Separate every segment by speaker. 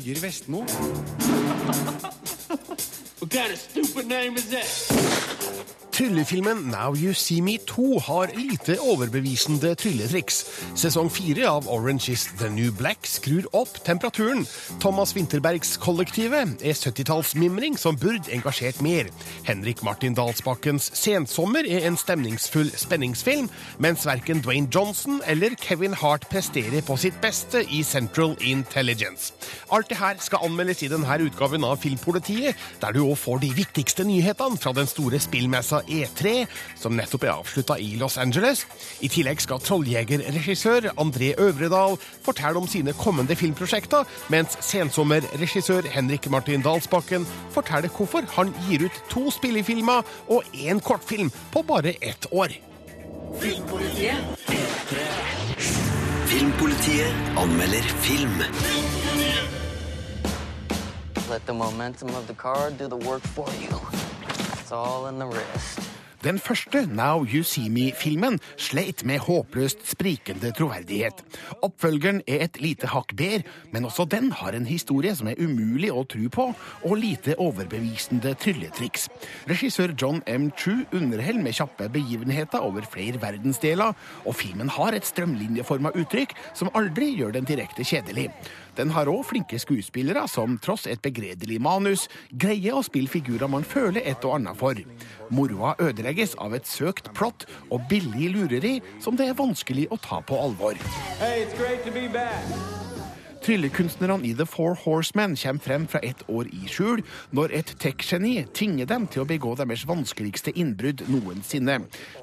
Speaker 1: Birger Vestmo.
Speaker 2: What kind of stupid name is that?
Speaker 3: Tryllefilmen Now You See Me 2 har lite overbevisende trylletriks. Sesong fire av Orange is the New Black skrur opp temperaturen. Thomas Winterbergs Kollektivet er 70-tallsmimring som burde engasjert mer. Henrik Martin Dalsbakkens Sensommer er en stemningsfull spenningsfilm, mens verken Dwayne Johnson eller Kevin Hart presterer på sitt beste i Central Intelligence. Alt det her skal anmeldes i denne utgaven av Filmpolitiet, der du òg får de viktigste nyhetene fra den store spillmessa E3, som nettopp er avslutta i Los Angeles. I tillegg skal trolljegerregissør André Øvredal fortelle om sine kommende filmprosjekter, mens sensommerregissør Henrik Martin Dalsbakken forteller hvorfor han gir ut to spillefilmer og én kortfilm på bare ett år.
Speaker 4: Filmpolitiet. Filmpolitiet anmelder film.
Speaker 5: Let the momentum of the car do the work for you. It's all in the wrist.
Speaker 3: Den første Now You See Me-filmen sleit med håpløst sprikende troverdighet. Oppfølgeren er et lite hakk bedre, men også den har en historie som er umulig å tro på, og lite overbevisende trylletriks. Regissør John M. True underholder med kjappe begivenheter over flere verdensdeler, og filmen har et strømlinjeforma uttrykk som aldri gjør den direkte kjedelig. Den har òg flinke skuespillere som tross et begredelig manus greier å spille figurer man føler et og annet for. Moroa ødelegges av et søkt plott og billig lureri som det er vanskelig å ta på alvor.
Speaker 2: Hey,
Speaker 3: Tryllekunstnerne i The Four Horsemen kommer frem fra et år i skjul når et tech-geni tvinger dem til å begå deres vanskeligste innbrudd noensinne.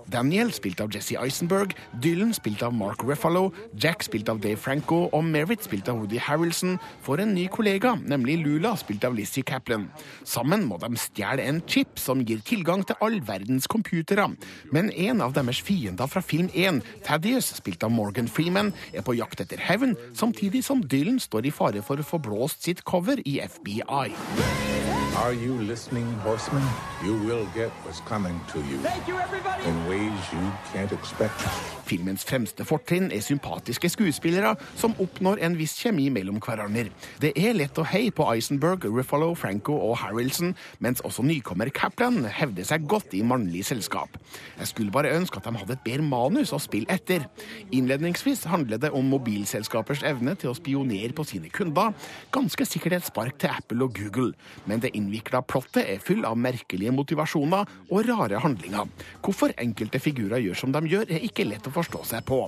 Speaker 3: Daniel, spilt av Jesse Eisenberg, Dylan, spilt av Mark Ruffalo, Jack, spilt av Dave Franco, og Merritt, spilt av Woody Harrelson, får en ny kollega, nemlig Lula, spilt av Lizzie Kaplan. Sammen må de stjele en chip som gir tilgang til all verdens computere. Men en av deres fiender fra film 1, Thaddeus, spilt av Morgan Freeman, er på jakt etter hevn, samtidig som Dylan står i fare for å få blåst sitt cover i FBI.
Speaker 6: Are you listening, horsemen? You will get what's coming to you.
Speaker 2: Thank you, everybody.
Speaker 6: In ways you can't expect.
Speaker 3: Filmens fremste fortrinn er sympatiske skuespillere som oppnår en viss kjemi mellom hverandre. Det er lett å heie på Eisenberg, Ruffalo, Franco og Harrelson, mens også nykommer Kaplan hevder seg godt i mannlig selskap. Jeg skulle bare ønske at de hadde et bedre manus å spille etter. Innledningsvis handler det om mobilselskapers evne til å spionere på sine kunder. Ganske sikkert et spark til Apple og Google, men det innvikla plottet er full av merkelige motivasjoner og rare handlinger. Hvorfor enkelte figurer gjør som de gjør, er ikke lett å forstå seg på.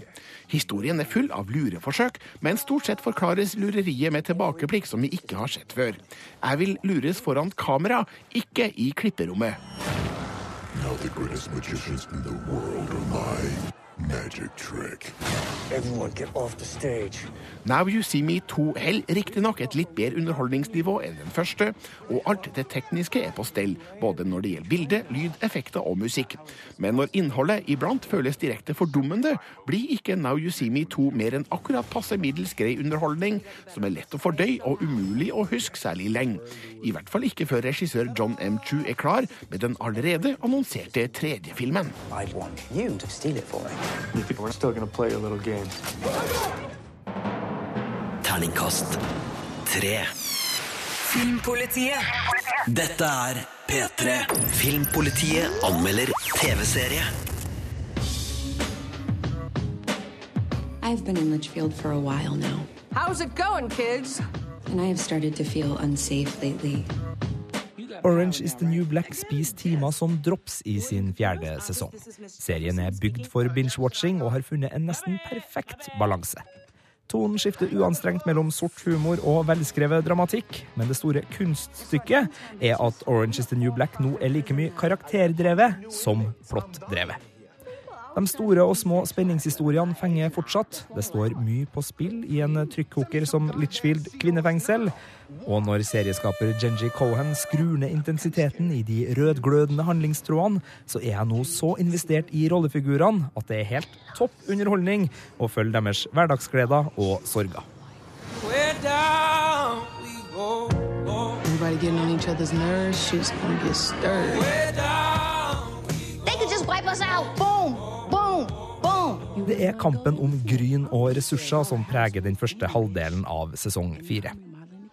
Speaker 3: Historien er full av lureforsøk, men stort sett forklares lureriet med tilbakeblikk som vi ikke har sett før. Jeg vil lures foran kamera, ikke i klipperommet.
Speaker 7: Now magic trick.
Speaker 8: Everyone get off the stage.
Speaker 3: Now You See Me 2 holder riktignok et litt bedre underholdningsnivå enn den første, og alt det tekniske er på stell, både når det gjelder bilde, lyd, effekter og musikk. Men når innholdet iblant føles direkte fordummende, blir ikke Now You See Me 2 mer enn akkurat passe middels grei underholdning, som er lett å fordøye og umulig å huske særlig lenge. I hvert fall ikke før regissør John M. Chu er klar med den allerede annonserte tredje filmen.
Speaker 8: I want you to steal it for me.
Speaker 2: You think we're still gonna play a little game?
Speaker 4: Terningkast tre.
Speaker 9: Filmpolitiet.
Speaker 4: Dette er P3. Filmpolitiet anmelder TV-serie.
Speaker 10: I've been in Litchfield for a while now,
Speaker 11: How's it going, kids?
Speaker 10: and I have started to feel unsafe lately.
Speaker 12: Orange is the New Black spiser timer som drops i sin fjerde sesong. Serien er bygd for binge-watching og har funnet en nesten perfekt balanse. Tonen skifter uanstrengt mellom sort humor og velskrevet dramatikk, men det store kunststykket er at Orange is the New Black nå er like mye karakterdrevet som plottdrevet. De store og små spenningshistoriene fenger fortsatt. Det står mye på spill i en trykkoker som Litchfield kvinnefengsel. Og når serieskaper Genji Cohen skrur ned intensiteten i de rødglødende handlingstrådene, så er jeg nå så investert i rollefigurene at det er helt topp underholdning å følge deres hverdagsgleder og sorger.
Speaker 2: Where down we go, go.
Speaker 13: Everybody getting on each other's nerves, shit's gonna get stirred.
Speaker 14: They could just wipe us out.
Speaker 12: Det er kampen om gryn og ressurser som preger den første halvdelen av sesong fire.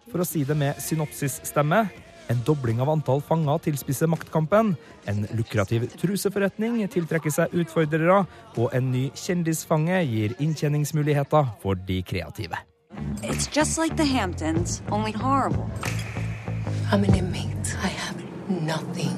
Speaker 12: For å si det med synopsisstemme en dobling av antall fanger tilspisser maktkampen. En lukrativ truseforretning tiltrekker seg utfordrere. Og en ny kjendisfange gir inntjeningsmuligheter for de kreative.
Speaker 1: It's just like the Hamptons, only horrible.
Speaker 13: I'm an inmate. I have nothing.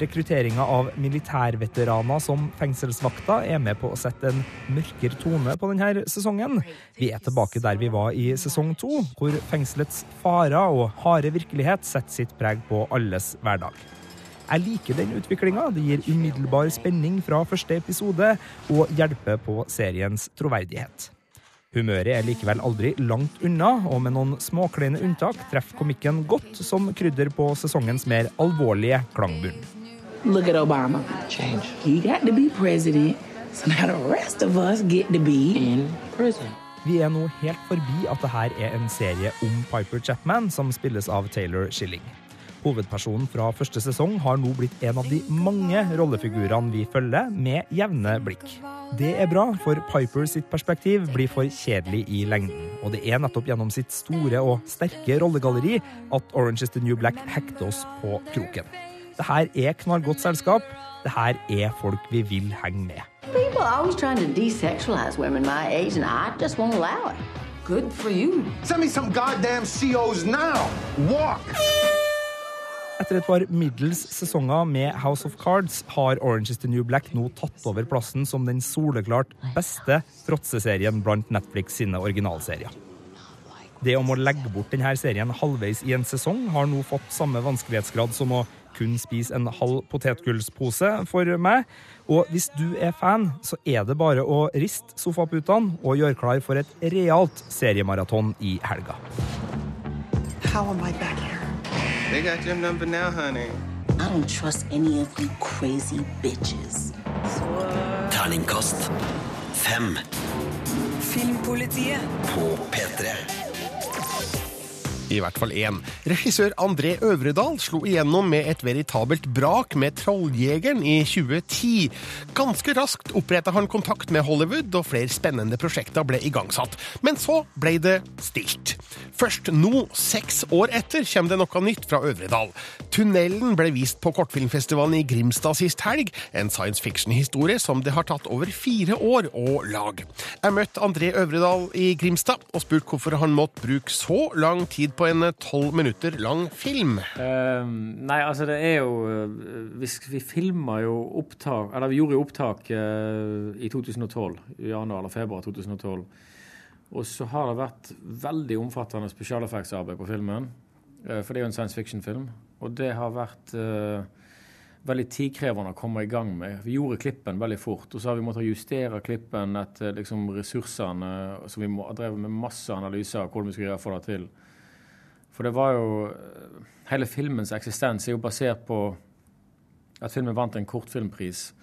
Speaker 12: Rekrutteringa av militærveteraner som fengselsvakter er med på å sette en mørkere tone på denne sesongen. Vi er tilbake der vi var i sesong to, hvor fengselets farer og harde virkelighet setter sitt preg på alles hverdag. Jeg liker den utviklinga. Det gir umiddelbar spenning fra første episode og hjelper på seriens troverdighet. Humøret er likevel aldri langt unna, og med noen småkleine unntak treffer komikken godt som krydder på sesongens mer alvorlige klangbunn.
Speaker 13: Look at Obama. Change. He got to be president, so now the rest of us get to be in prison.
Speaker 12: Vi er nå helt forbi at det her er en serie om Piper Chapman, som spilles av Taylor Schilling. Hovedpersonen fra første sesong har nå blitt en av de mange rollefigurene vi følger, med jevne blikk. Det er bra, for Piper sitt perspektiv blir for kjedelig i lengden. Og det er nettopp gjennom sitt store og sterke rollegalleri at Orange is the New Black hekter oss på kroken. Det her er knallgodt selskap. Det her er folk vi vil henge med.
Speaker 9: People are always trying to desexualize women my age, and I just won't allow it.
Speaker 15: Good for you. Send me some goddamn COs now. Walk.
Speaker 12: Etter et par middels sesonger med House of Cards har Orange is the New Black nå tatt over plassen som den soleklart beste fråtseserien blant Netflix sine originalserier. Det om å legge bort denne serien halvveis i en sesong har nå fått samme vanskelighetsgrad som å kun spise en halv potetgullspose for meg. Og hvis du er fan, så er det bare å riste sofaputene og gjøre klar for et realt seriemaraton i helga.
Speaker 16: How am I back here?
Speaker 17: They got your number now, honey.
Speaker 9: I don't trust any of you crazy bitches.
Speaker 4: Terningkast fem.
Speaker 1: Filmpolitiet.
Speaker 4: På P3.
Speaker 3: I hvert fall én. Regissør André Øvredal slo igjennom med et veritabelt brak med Trolljegeren i 2010. Ganske raskt oppretta han kontakt med Hollywood, og flere spennende prosjekter ble igangsatt. Men så ble det stilt. Først nå, seks år etter, kommer det noe nytt fra Øvredal. Tunnelen ble vist på kortfilmfestivalen i Grimstad sist helg. En science fiction-historie som det har tatt over fire år å lage. Jeg møtte André Øvredal i Grimstad og spurte hvorfor han måtte bruke så lang tid på en tolv minutter lang film.
Speaker 18: Uh, nei, altså det er jo Vi, vi filma jo opptak Eller vi gjorde jo opptak uh, i 2012. I januar eller februar 2012. Og så har det vært veldig omfattende spesialeffektsarbeid på filmen. Uh, for det er jo en science fiction-film. Og det har vært veldig tidkrevende å komme i gang med. Vi gjorde klippen veldig fort, og så har vi måttet justere klippen etter liksom, ressursene. Så vi har drevet med masse analyser av hvordan vi skulle gjøre for det til. For det var jo Hele filmens eksistens er jo basert på at filmen vant en kortfilmpris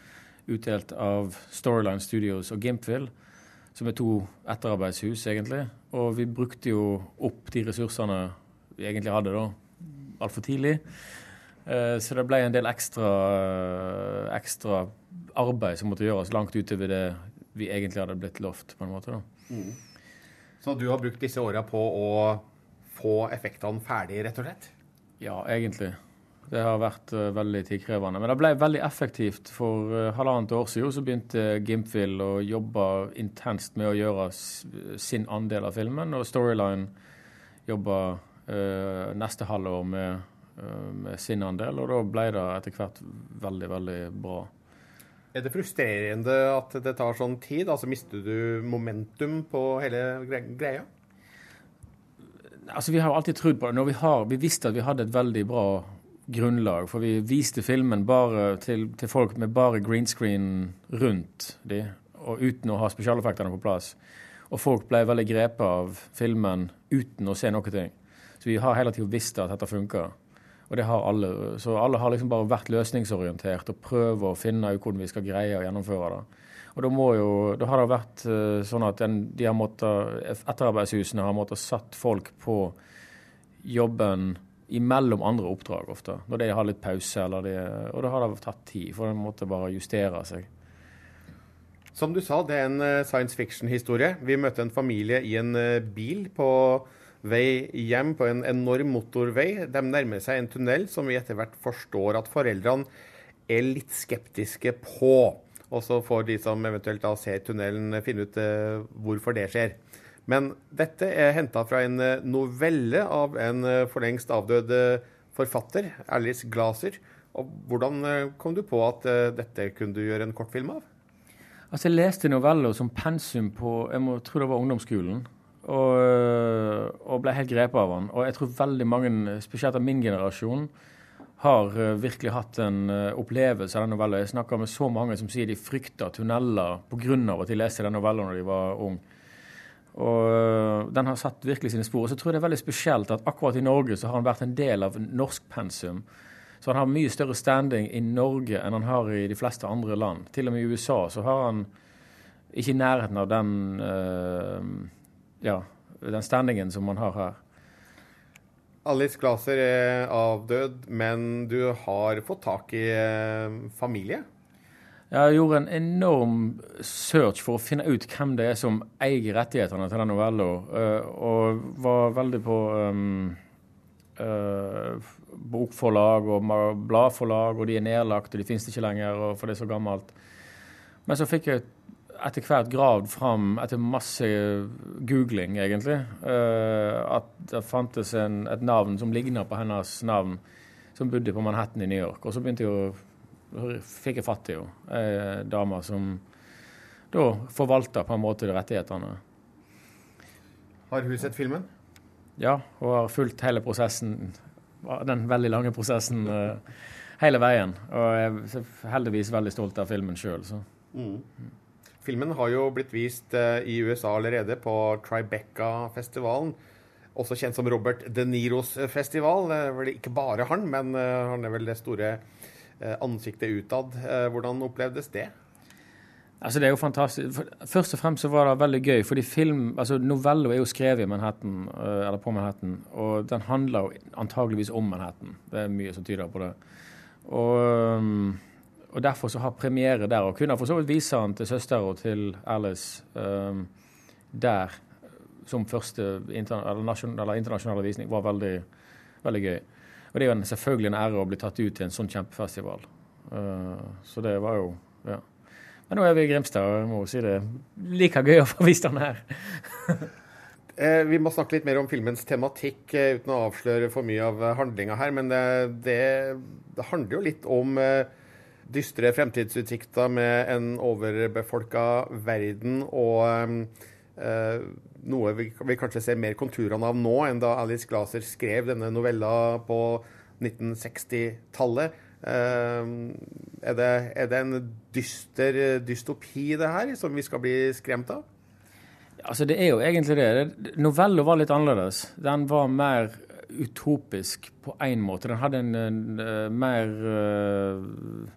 Speaker 18: utdelt av Storyline Studios og Gimpville, som er to etterarbeidshus, egentlig. Og vi brukte jo opp de ressursene vi egentlig hadde da, altfor tidlig. Så det ble en del ekstra, ekstra arbeid som måtte gjøres langt utover det vi egentlig hadde blitt lovt. på en måte da.
Speaker 19: Mm. Så du har brukt disse åra på å få effektene ferdig, rett og slett?
Speaker 18: Ja, egentlig. Det har vært uh, veldig tidkrevende. Men det ble veldig effektivt. For uh, halvannet år siden så begynte Gimpville å jobbe intenst med å gjøre sin andel av filmen, og Storyline jobba uh, neste halvår med, med, sin andel, og da ble det etter hvert veldig, veldig bra.
Speaker 19: Er det frustrerende at det tar sånn tid? Altså Mister du momentum på hele greia?
Speaker 18: Altså, Vi har alltid trodd på det. Når vi, har, vi visste at vi hadde et veldig bra grunnlag, for vi viste filmen bare til, til folk med bare green screen rundt de, og uten å ha spesialeffektene på plass. Og folk ble veldig grepet av filmen uten å se noe. ting. Så vi har hele tida visst at dette funker. Og det har alle. Så alle har liksom bare vært løsningsorientert og prøver å finne ut hvordan vi skal greie å gjennomføre det. Og da, jo, da har det vært uh, sånn at den, de har måttet, etterarbeidshusene har måttet satt folk på jobben imellom andre oppdrag ofte. Når de har litt pause, eller de, og da har det tatt tid, for den måtte bare justere seg.
Speaker 19: Som du sa, det er en uh, science fiction-historie. Vi møtte en familie i en uh, bil på vei hjem på en enorm motorvei. De nærmer seg en tunnel som vi etter hvert forstår at foreldrene er litt skeptiske på. Og så får de som eventuelt da ser tunnelen, finne ut eh, hvorfor det skjer. Men dette er henta fra en eh, novelle av en eh, for lengst avdød forfatter, Alice Glaser. Og hvordan kom du på at dette kunne du gjøre en kortfilm av?
Speaker 18: Altså, Jeg leste noveller som pensum på jeg må tro det var ungdomsskolen. Og, og ble helt grepet av den. Og jeg tror veldig mange, spesielt av min generasjon, har øh, virkelig hatt en øh, opplevelse av den novella. Jeg snakker med så mange som sier de frykter tunneler pga. at de leste den novella når de var ung. Og øh, Den har satt virkelig sine spor. Og så tror jeg det er veldig spesielt at akkurat i Norge så har han vært en del av norsk pensum. Så han har mye større standing i Norge enn han har i de fleste andre land. Til og med i USA så har han ikke i nærheten av den, øh, ja, den standingen som han har her.
Speaker 19: Alice Glaser er avdød, men du har fått tak i eh, familie?
Speaker 18: Jeg gjorde en enorm search for å finne ut hvem det er som eier rettighetene til den novella, øh, og var veldig på um, uh, bokforlag og bladforlag, og de er nedlagt, og de finnes ikke lenger, og for det er så gammelt. Men så fikk jeg etter hvert gravd fram, etter masse googling, egentlig, øh, at det fantes en, et navn som ligna på hennes navn, som bodde på Manhattan i New York. Og så begynte jeg å fikk jeg fatt i henne. Ei dame som da forvalter på en måte de rettighetene.
Speaker 19: Har hun sett filmen?
Speaker 18: Ja, hun har fulgt hele prosessen, den veldig lange prosessen, eh, hele veien. Og jeg er heldigvis veldig stolt av filmen sjøl, så.
Speaker 19: Mm. Filmen har jo blitt vist eh, i USA allerede på Tribeca-festivalen. Også kjent som Robert De Niros festival. Er vel ikke bare han, men eh, han er vel det store eh, ansiktet utad. Eh, Hvordan opplevdes det?
Speaker 18: Altså Det er jo fantastisk. Først og fremst så var det veldig gøy, fordi film, altså novella er jo skrevet i Manhattan, eller på Manhattan, og den handler jo antageligvis om Manhattan. Det er mye som tyder på det. Og, øhm, og derfor så har premiere der, og kunne for så vidt vise han til søster og til Alice um, der som første interna eller nasjon- eller internasjonale visning, var veldig, veldig gøy. Og det er jo en, selvfølgelig en ære å bli tatt ut til en sånn kjempefestival. Uh, så det var jo Ja. Men nå er vi i Grimstad, og jeg må si det er like gøy å få vist den her.
Speaker 19: Eh, vi må snakke litt mer om filmens tematikk eh, uten å avsløre for mye av handlinga her. Men det, det handler jo litt om dystre fremtidsutsikter med en overbefolka verden og eh, noe vi, vi kanskje ser mer konturene av nå enn da Alice Glaser skrev denne novella på 1960-tallet. Eh, er, er det en dyster dystopi, det her, som vi skal bli skremt av?
Speaker 18: Altså, det er jo egentlig det. Novella var litt annerledes. Den var mer utopisk på én måte. Den hadde en, en, en mer eh,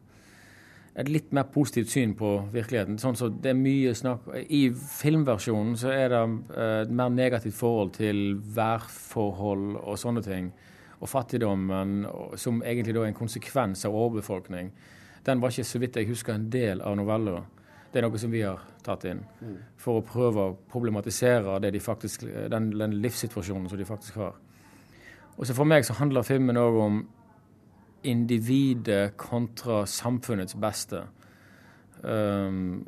Speaker 18: Et litt mer positivt syn på virkeligheten. Sånn så det er mye snakk I filmversjonen så er det eh, et mer negativt forhold til værforhold og sånne ting. Og fattigdommen, som egentlig da er en konsekvens av overbefolkning. Den var ikke, så vidt jeg husker, en del av novella. Det er noe som vi har tatt inn for å prøve å problematisere det de faktisk, den, den livssituasjonen som de faktisk har. Og så For meg så handler filmen òg om individet kontra samfunnets beste. Um,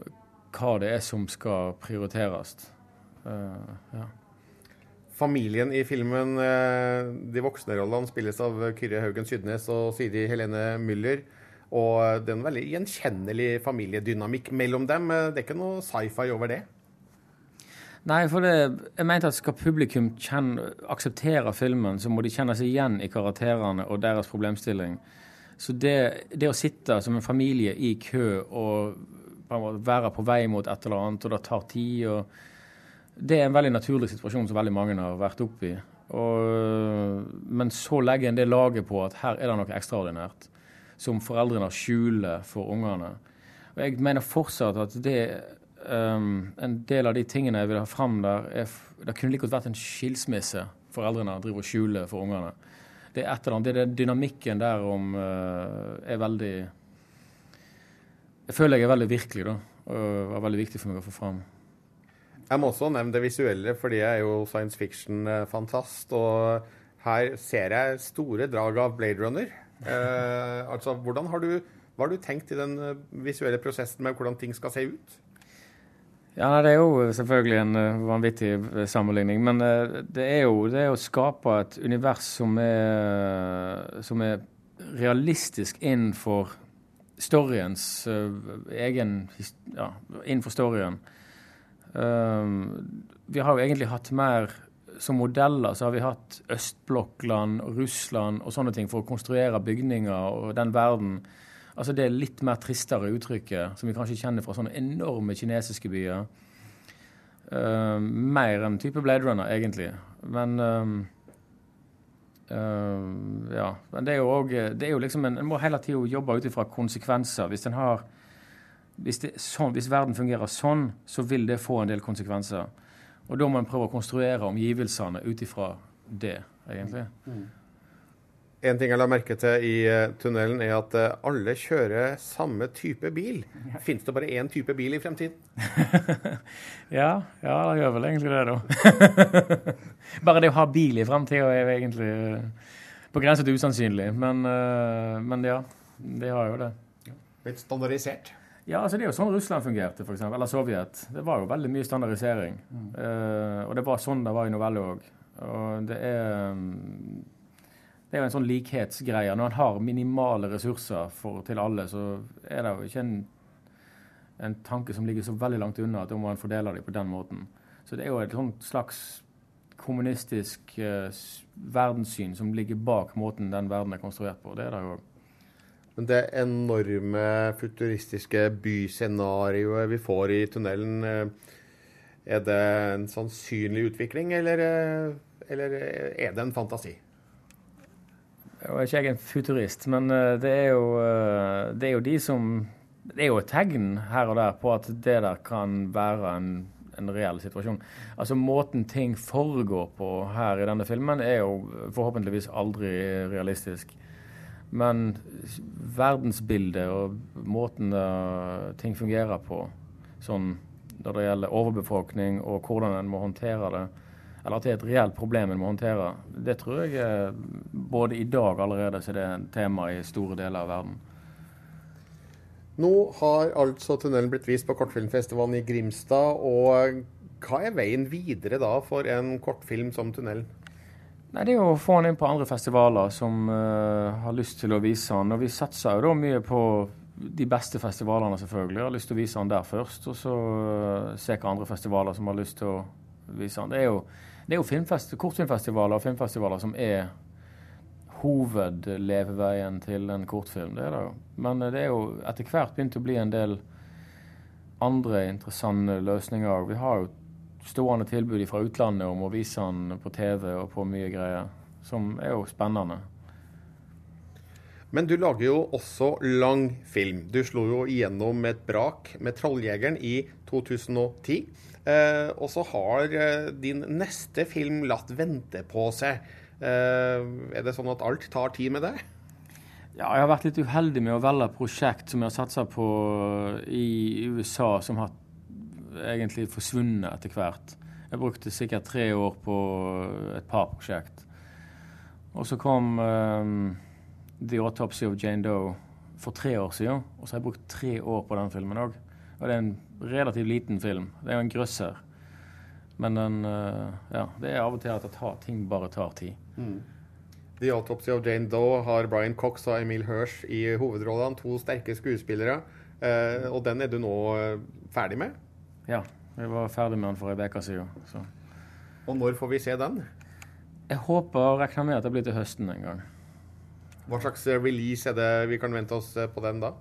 Speaker 18: hva det er som skal prioriteres. Uh, ja.
Speaker 19: Familien i filmen, eh, de voksne rollene, spilles av Kyrre Haugen Sydnes og Siri Helene Müller. Og det er en veldig gjenkjennelig familiedynamikk mellom dem. Eh, Det er ikke noe sci-fi over det.
Speaker 18: Nei, for det, jeg mente at skal publikum kjenne, akseptere filmen, så må de kjenne seg igjen i karakterene og deres problemstilling. Så det, det å sitte som en familie i kø og være på vei mot et eller annet, og det tar tid og Det er en veldig naturlig situasjon som veldig mange har vært oppe i. Og, men så legger en det laget på at her er det noe ekstraordinært som foreldrene skjuler for ungene. Og jeg mener fortsatt at det um, en del av de tingene jeg vil ha fram der, er, det kunne like godt vært en skilsmisse foreldrene driver og skjuler for ungene. Det er et eller annet, det er den dynamikken der om uh, er veldig Jeg føler jeg er veldig virkelig, da. Og var veldig viktig for meg å få fram.
Speaker 19: Jeg må også nevne det visuelle, fordi jeg er jo science fiction-fantast. Og her ser jeg store drag av Blade Runner. Eh, altså, hvordan har du, Hva har du tenkt i den eh, visuelle prosessen med hvordan ting skal se ut?
Speaker 18: Ja, Det er jo selvfølgelig en uh, vanvittig sammenligning. Men det er jo det å skape et univers som er, som er realistisk innenfor storyens egen Ja, innenfor storyen. vi har jo egentlig hatt mer som modeller så har vi hatt østblokkland, Russland og sånne ting for å konstruere bygninger og den verden. Altså Det litt mer tristere uttrykket som vi kanskje kjenner fra sånne enorme kinesiske byer. Uh, mer enn type Blade Runner, egentlig. Men uh, uh, Ja. Men det er jo òg liksom en, en må hele tida jobbe ut ifra konsekvenser. Hvis har hvis, det, sånn, hvis verden fungerer sånn, så vil det få en del konsekvenser. Og da må en prøve å konstruere omgivelsene ut ifra det, egentlig. Mm.
Speaker 19: En ting jeg la merke til i uh, tunnelen, er at uh, alle kjører samme type bil. Fins det bare én type bil i fremtiden?
Speaker 18: ja, ja, det gjør vel egentlig det, da. bare det å ha bil i fremtida er egentlig uh, på grensen til usannsynlig. Men, men ja, det har jo det.
Speaker 19: Litt standardisert?
Speaker 18: Ja, altså Det er jo sånn Russland fungerte, for eksempel, eller Sovjet. Det var jo veldig mye standardisering. Mm. Uh, og det var sånn det var i novelle òg. Og det er det er jo en sånn likhetsgreie. Når en har minimale ressurser for, til alle, så er det jo ikke en, en, tanke som ligger så veldig langt unna at da må en fordele dem på den måten. Så det er jo et slags kommunistisk eh, verdenssyn som ligger bak måten den verden er konstruert på. Det er det jo.
Speaker 19: Men det enorme futuristiske byscenarioet vi får i tunnelen, eh, er det en sannsynlig utvikling, eller, eh, eller er det en fantasi?
Speaker 18: Jeg er ikke jeg en futurist, men eh, det er, jo, det er jo de som Det er jo et tegn her og der på at det der kan være en, en reell situasjon. Altså Måten ting foregår på her i denne filmen, er jo forhåpentligvis aldri realistisk. Men verdensbildet og måten ting fungerer på, sånn når det gjelder overbefolkning og hvordan en må håndtere det, eller at det er et reelt problem en må håndtere, det tror jeg både i dag allerede så det er et tema i store deler av verden.
Speaker 19: Nå har altså tunnelen blitt vist på kortfilmfestivalen i Grimstad. og Hva er veien videre da for en kortfilm som tunnelen?
Speaker 18: Nei, Det er å få den inn på andre festivaler som uh, har lyst til å vise den. Og vi satser jo da mye på de beste festivalene, selvfølgelig. Jeg har lyst til å vise den der først. Og så uh, se hva andre festivaler som har lyst til å vise den. Det er jo, det er jo kortfilmfestivaler og filmfestivaler som er hovedleveveien til en kortfilm. Det er det jo. Men uh, det er jo etter hvert begynt å bli en del andre interessante løsninger. Vi har jo stående tilbud fra utlandet om å vise den på TV og på mye greier, som er jo spennende.
Speaker 19: Men du lager jo også lang film. Du slo jo igjennom et brak med 'Trolljegeren' i 2010. Eh, og så har eh, din neste film latt vente på seg. Eh, er det sånn at alt tar tid med det?
Speaker 18: Ja, jeg har vært litt uheldig med å velge prosjekt som jeg har satsa på i USA, som har egentlig forsvunnet etter hvert. Jeg brukte sikkert tre år på et par prosjekt. Og så kom um, The Autopsy of Jane Doe for tre år siden. Og så har jeg brukt tre år på den filmen òg. Og det er en relativt liten film. Det er jo en grøsser. Men den uh, Ja, det er av og til at tar, ting bare tar tid. Mm.
Speaker 19: The Autopsy of Jane Doe har Brian Cox og Emil Hirsch i hovedrollene. To sterke skuespillere. Uh, og den er du nå uh, ferdig med?
Speaker 18: Ja. Vi var ferdig med den for ei uke siden. Så.
Speaker 19: Og når får vi se den?
Speaker 18: Jeg håper og regner med at det blir til høsten en gang.
Speaker 19: Hva slags eh, release er det vi kan vente oss eh, på den da?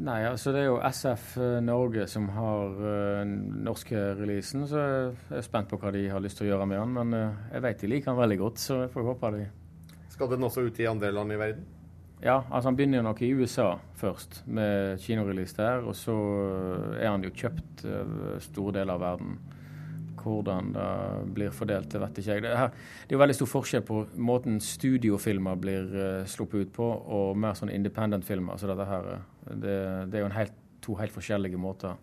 Speaker 18: Nei, altså Det er jo SF eh, Norge som har uh, norske releasen, så jeg er spent på hva de har lyst til å gjøre med den. Men uh, jeg vet de liker den veldig godt, så jeg får håpe de
Speaker 19: Skal den også ut i andre land i verden?
Speaker 18: Ja, altså han begynner jo nok i USA først, med kinorelease der. Og så er han jo kjøpt uh, store deler av verden. Hvordan det blir fordelt, det vet ikke jeg. Det, her, det er jo veldig stor forskjell på måten studiofilmer blir uh, sluppet ut på, og mer sånn independent-filmer. Så dette her, det, det, er jo helt, to helt forskjellige måter.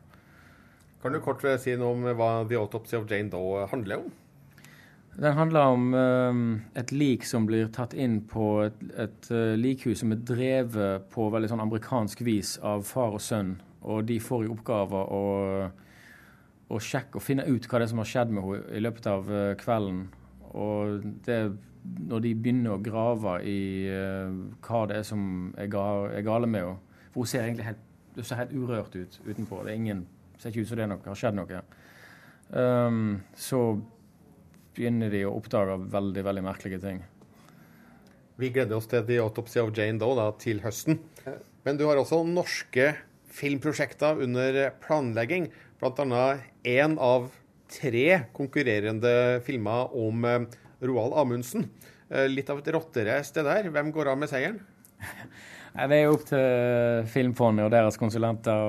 Speaker 19: Kan du kort si noe om hva The Autopsy of Jane Doe handler om?
Speaker 18: Den handler om um, et lik som blir tatt inn på et, et uh, likhus som er drevet på veldig sånn amerikansk vis av far og sønn. Og de får i oppgave å, å sjekke og finne ut hva det er som har skjedd med henne i løpet av uh, kvelden. Og det, når de begynner å grave i uh, hva det er som er, ga, er gale med henne For hun ser egentlig helt, ser helt urørt ut utenpå. Det er ingen, ser ikke ut som det noe, har skjedd noe. Um, så begynner de å oppdage veldig veldig merkelige ting.
Speaker 19: Vi gleder oss til The Autopsy of Jane Doe da, til høsten. Men du har også norske filmprosjekter under planlegging. Bl.a. én av tre konkurrerende filmer om eh, Roald Amundsen. Eh, litt av et rotterace det der. Hvem går av med seieren?
Speaker 18: Det er opp til Filmfondet og deres konsulenter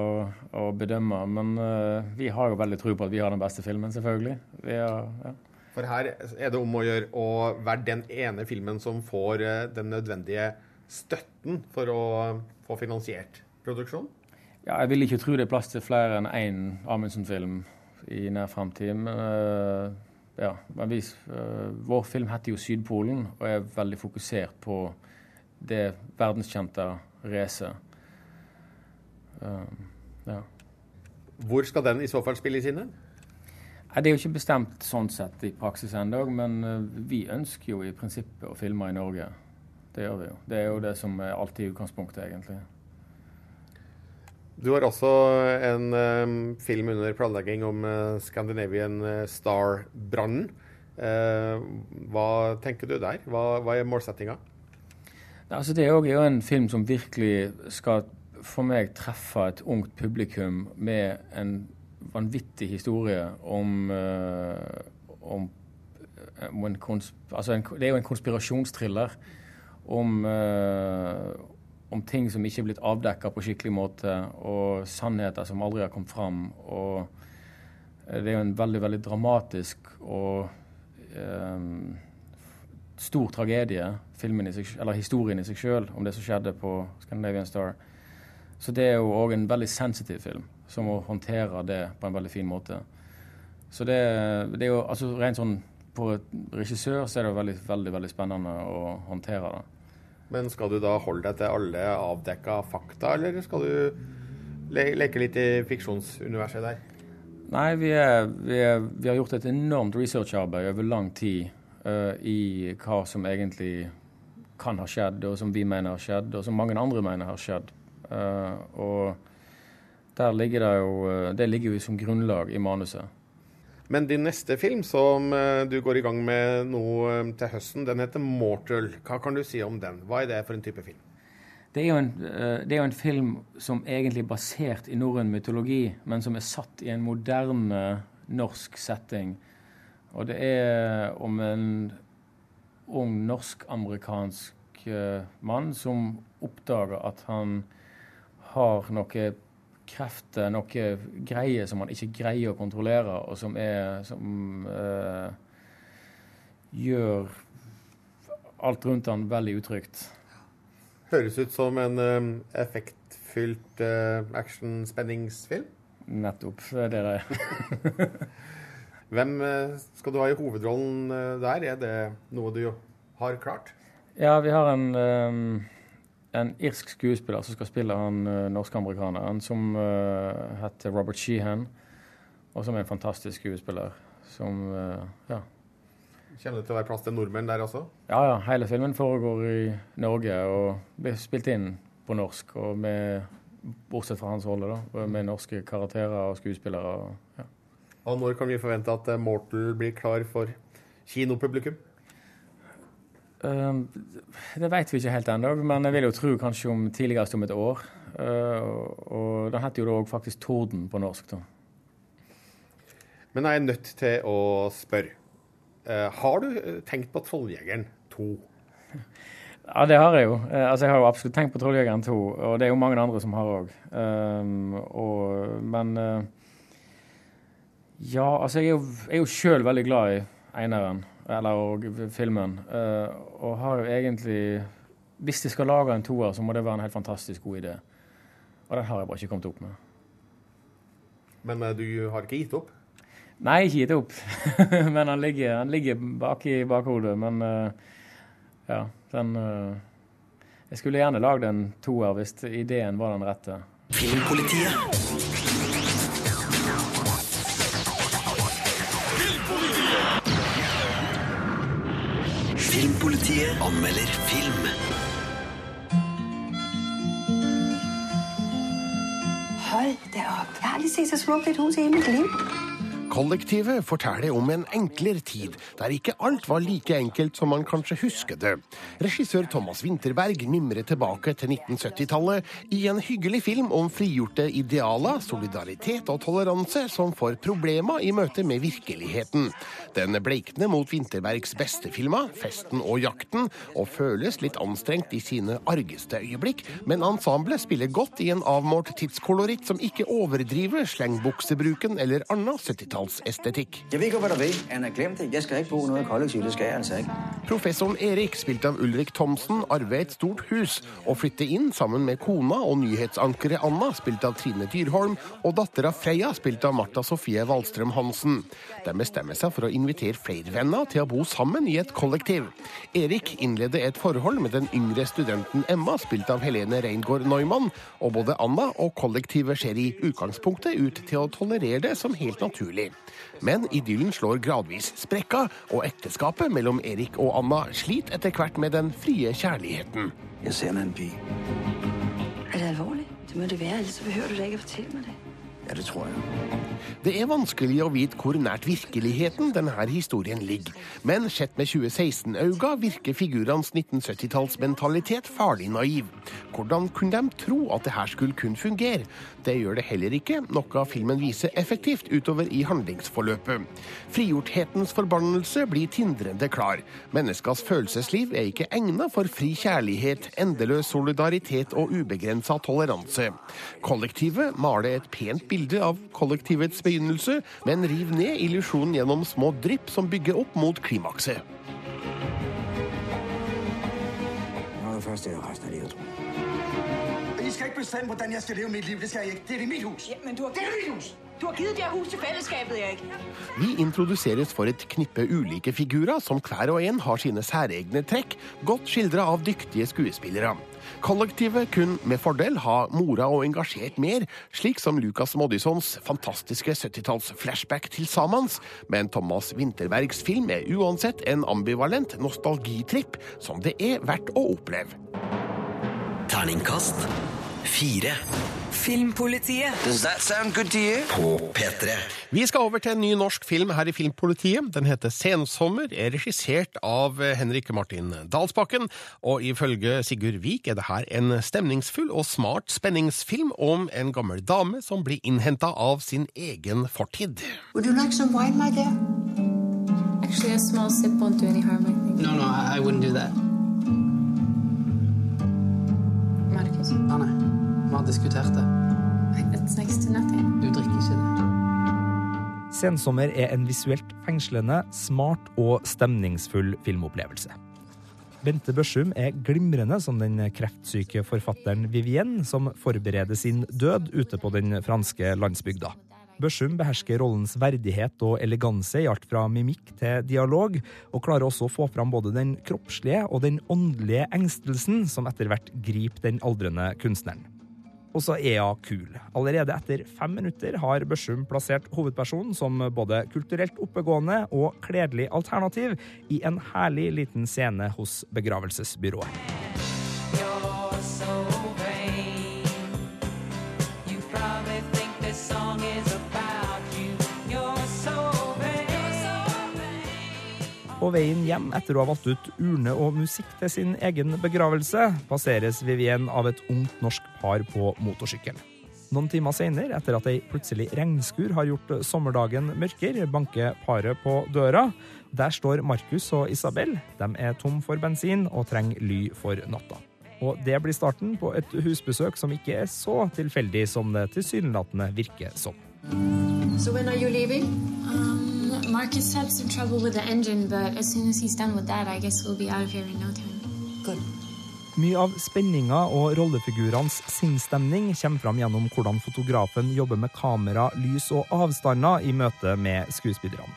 Speaker 18: å, bedømme. Men uh, vi har jo veldig tro på at vi har den beste filmen, selvfølgelig. Har, ja.
Speaker 19: For her er det om å gjøre å være den ene filmen som får den nødvendige støtten for å få finansiert produksjonen?
Speaker 18: Ja, jeg vil ikke tro det er plass til flere enn én Amundsen-film i nær framtid. Men, uh, ja, men vi, uh, vår film heter jo 'Sydpolen' og er veldig fokusert på det verdenskjente racet. Uh,
Speaker 19: ja. Hvor skal den i så fall spilles inn?
Speaker 18: Det er jo ikke bestemt sånn sett i praksis ennå, men vi ønsker jo i prinsippet å filme i Norge. Det gjør vi jo. Det er jo det som er alltid utgangspunktet, egentlig.
Speaker 19: Du har også en um, film under planlegging om uh, Scandinavian Star-brannen. Uh, hva tenker du der? Hva, hva er målsettinga?
Speaker 18: Altså, det er jo en film som virkelig skal for meg treffe et ungt publikum med en vanvittig historie om, uh, om, om en altså en, Det er jo en konspirasjonstriller om, uh, om ting som ikke er blitt avdekka på skikkelig måte, og sannheter som aldri har kommet fram. Og det er jo en veldig, veldig dramatisk og eh, stor tragedie, i seg, eller historien i seg sjøl, om det som skjedde på Scandinavian Star. Så det er jo òg en veldig sensitiv film som håndterer håndtere det på en veldig fin måte. Så det, det er jo altså rent sånn For regissør så er det veldig, veldig, veldig spennende å håndtere det.
Speaker 19: Men skal du da holde deg til alle avdekka fakta, eller skal du le leke litt i fiksjonsuniverset der?
Speaker 18: Nei, vi, er, vi, er, vi har gjort et enormt researcharbeid over lang tid uh, i hva som egentlig kan ha skjedd, og som vi mener har skjedd, og som mange andre mener har skjedd. Uh, og der ligger det jo eh, Det ligger jo som grunnlag i manuset.
Speaker 19: Men din neste film, som eh, du går i gang med nå eh, til høsten, den heter 'Mortal'. Hva kan du si om den? Hva er det for en type film?
Speaker 18: Det er, en, det er jo en, film som egentlig er basert i norrøn mytologi, men som er satt i en moderne norsk setting. Og det er om en ung norsk-amerikansk mann som oppdager at han har noe krefter, noe greier som man ikke greier å kontrollere, og som er Som uh, gjør alt rundt han veldig utrygt.
Speaker 19: Høres ut som en um, effektfylt uh, action-spenningsfilm.
Speaker 18: Nettopp. Det er det.
Speaker 19: Hvem uh, skal du ha i hovedrollen der? Er det noe du har klart?
Speaker 18: Ja, vi har en um, en irsk skuespiller som skal spille han uh, norsk-amerikaneren, som uh, heter Robert Sheehan, og som er en fantastisk skuespiller. Som uh, ja.
Speaker 19: Kjenner det til å være plass til nordmenn der også?
Speaker 18: Ja, ja. Hele filmen foregår i Norge og blir spilt inn på norsk. og med, Bortsett fra hans rolle, da, med norske karakterer og skuespillere. Og, ja.
Speaker 19: og når kan vi forvente at Mortal blir klar for kinopublikum?
Speaker 18: Uh, det vet vi ikke helt ennå, men jeg vil jo tro kanskje om tidligst om et år. Uh, og den heter jo da faktisk 'Torden' på norsk. da.
Speaker 19: Men jeg er nødt til å spørre. Uh, har du tenkt på 'Trolljegeren 2'?
Speaker 18: Ja, det har jeg jo. altså, jeg har jo absolutt tenkt på 'Trolljegeren 2', og det er jo mange andre som har òg. men Ja, altså, jeg er jo, jeg er jo sjøl veldig glad i eineren eller og filmen. Uh, og har jo egentlig Hvis de skal lage en toer, så må det være en helt fantastisk god idé. Og den har jeg bare ikke kommet opp med.
Speaker 19: Men uh, du har ikke gitt opp?
Speaker 18: Nei, ikke gitt opp. men han ligger, han ligger bak i bakhodet. Men uh, ja, den uh, Jeg skulle gjerne lagd en toer hvis ideen var den rette.
Speaker 4: Filmpolitiet. Filmpolitiet anmelder film.
Speaker 10: Hold da op. Jeg har aldrig set så smukt et hus i hele mit liv.
Speaker 3: Kollektivet forteller om en enklere tid, der ikke alt var like enkelt som man kanskje husker det. Regissør Thomas Winterberg mimrer tilbake til 1970-tallet i en hyggelig film om frigjorte idealer, solidaritet og toleranse som får problemer i møte med virkeligheten. Den bleikner mot Winterbergs beste filmer, 'Festen og jakten', og føles litt anstrengt i sine argeste øyeblikk, men ensemblet spiller godt i en avmålt tidskoloritt som ikke overdriver slengbuksebruken eller anna 70-tall åttitallsestetikk.
Speaker 8: Jeg vil ikke hva det vil. Han er glemt det. Jeg skal ikke bo noe kollektiv. Det skal jeg altså ikke.
Speaker 3: Professoren Erik, spilt av Ulrik Thomsen, arver et stort hus og flytter inn sammen med kona og nyhetsankeret Anna, spilt av Trine Dyrholm, og dattera Freya, spilt av Martha-Sofie Wallstrøm Hansen. De bestemmer seg for å invitere flere venner til å bo sammen i et kollektiv. Erik innleder et forhold med den yngre studenten Emma, spilt av Helene Reingård Neumann, og både Anna og kollektivet ser i utgangspunktet ut til å tolerere det som helt naturlig. Men idyllen slår gradvis sprekka, og ekteskapet mellom Erik og Anna sliter etter hvert med den frie kjærligheten.
Speaker 8: Jeg ser meg en pige.
Speaker 10: Er det alvorlig? Det må det være, ellers så behøver du da ikke fortelle meg mig det.
Speaker 8: Ja, det tror jeg.
Speaker 3: Det er vanskelig å vite hvor nært virkeligheten denne historien ligger, men sett med 2016-øyne virker figurenes 1970-tallsmentalitet farlig naiv. Hvordan kunne de tro at det her skulle kunne fungere? Det gjør det heller ikke, noe filmen viser effektivt utover i handlingsforløpet. Frigjorthetens forbannelse blir tindrende klar. Menneskers følelsesliv er ikke egnet for fri kjærlighet, endeløs solidaritet og ubegrensa toleranse. Kollektivet maler et pent bilde av kollektivets begynnelse, men riv ned illusjonen gjennom små drypp som bygger opp mot klimakset.
Speaker 8: Det tror jeg.
Speaker 15: I skal ikke bestemme, hvordan jeg skal leve mitt liv. Det skal jeg ikke. Det er mitt hus.
Speaker 14: Ja, men du har,
Speaker 15: Det er mitt hus.
Speaker 14: du har gitt det huset til fellesskapet, Erik.
Speaker 3: Vi introduseres for et knippe ulike figurer som hver og en har sine særegne trekk, godt skildra av dyktige skuespillere. Kollektivet kunne med fordel ha mora og engasjert mer, slik som Lucas Moddysons fantastiske 70-talls flashback til Samans, men Thomas Winterbergs film er uansett en ambivalent nostalgitripp som det er verdt å oppleve.
Speaker 4: Terningkast fire.
Speaker 1: Filmpolitiet.
Speaker 4: Does that sound good to you? På P3.
Speaker 3: Vi skal over til en ny norsk film her i Filmpolitiet. Den heter Sensommer, er regissert av Henrik Martin Dalsbakken, og ifølge Sigurd Vik er det her en stemningsfull og smart spenningsfilm om en gammel dame som blir innhenta av sin egen fortid.
Speaker 16: Would you like some wine, my dear?
Speaker 20: Actually, a small sip won't do any harm, I think.
Speaker 21: No, no, I, I wouldn't do that.
Speaker 20: Marcus,
Speaker 21: Anne, vi har diskutert det.
Speaker 20: it's next to nothing.
Speaker 21: Du drikker ikke det.
Speaker 12: Sensommer er en visuelt fengslende, smart og stemningsfull filmopplevelse. Bente Børsum er glimrende som den kreftsyke forfatteren Vivienne som forbereder sin død ute på den franske landsbygda. Børsum behersker rollens verdighet og eleganse i alt fra mimikk til dialog, og klarer også å få fram både den kroppslige og den åndelige engstelsen som etter hvert griper den aldrende kunstneren. Og så er hun kul. Allerede etter fem minutter har Børsum plassert hovedpersonen som både kulturelt oppegående og kledelig alternativ i en herlig liten scene hos begravelsesbyrået. På veien hjem etter å ha valgt ut urne og musikk til sin egen begravelse, passeres Vivienne av et ungt norsk par på motorsykkel. Noen timer senere, etter at ei plutselig regnskur har gjort sommerdagen mørkere, banker paret på døra. Der står Markus og Isabel. De er tom for bensin og trenger ly for natta. Og det blir starten på et husbesøk som ikke er så tilfeldig som det tilsynelatende virker som.
Speaker 20: So when are you leaving?
Speaker 22: Um, Marcus had some trouble with the engine, but as soon as he's done with that, I guess we'll be out of here in no time.
Speaker 16: Good.
Speaker 12: Mye av spenninga og rollefigurenes sinnsstemning kommer fram gjennom hvordan fotografen jobber med kamera, lys og avstander i møte med skuespillerne.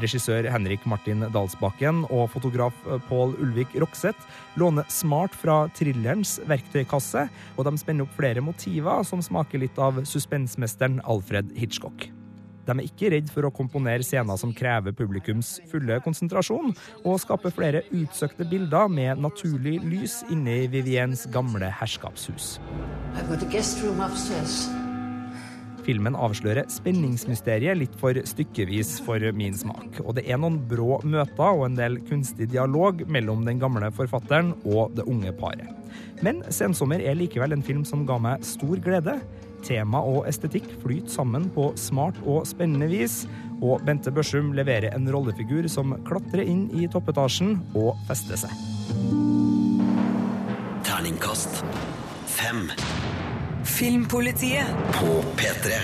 Speaker 12: Regissør Henrik Martin Dalsbakken og fotograf Pål Ulvik Rokseth låner smart fra thrillerens verktøykasse, og de spenner opp flere motiver som smaker litt av suspensmesteren Alfred Hitchcock. De er ikke redd for å komponere scener som krever publikums fulle konsentrasjon, og skape flere utsøkte bilder med naturlig lys inne i Viviens gamle herskapshus. Filmen avslører spenningsmysteriet litt for stykkevis for min smak. Og det er noen brå møter og en del kunstig dialog mellom den gamle forfatteren og det unge paret. Men 'Sensommer' er likevel en film som ga meg stor glede. Tema og estetikk flyter sammen på smart og spennende vis, og Bente Børsum leverer en rollefigur som klatrer inn i toppetasjen og fester seg.
Speaker 4: Terningkast fem.
Speaker 1: Filmpolitiet
Speaker 4: På P3.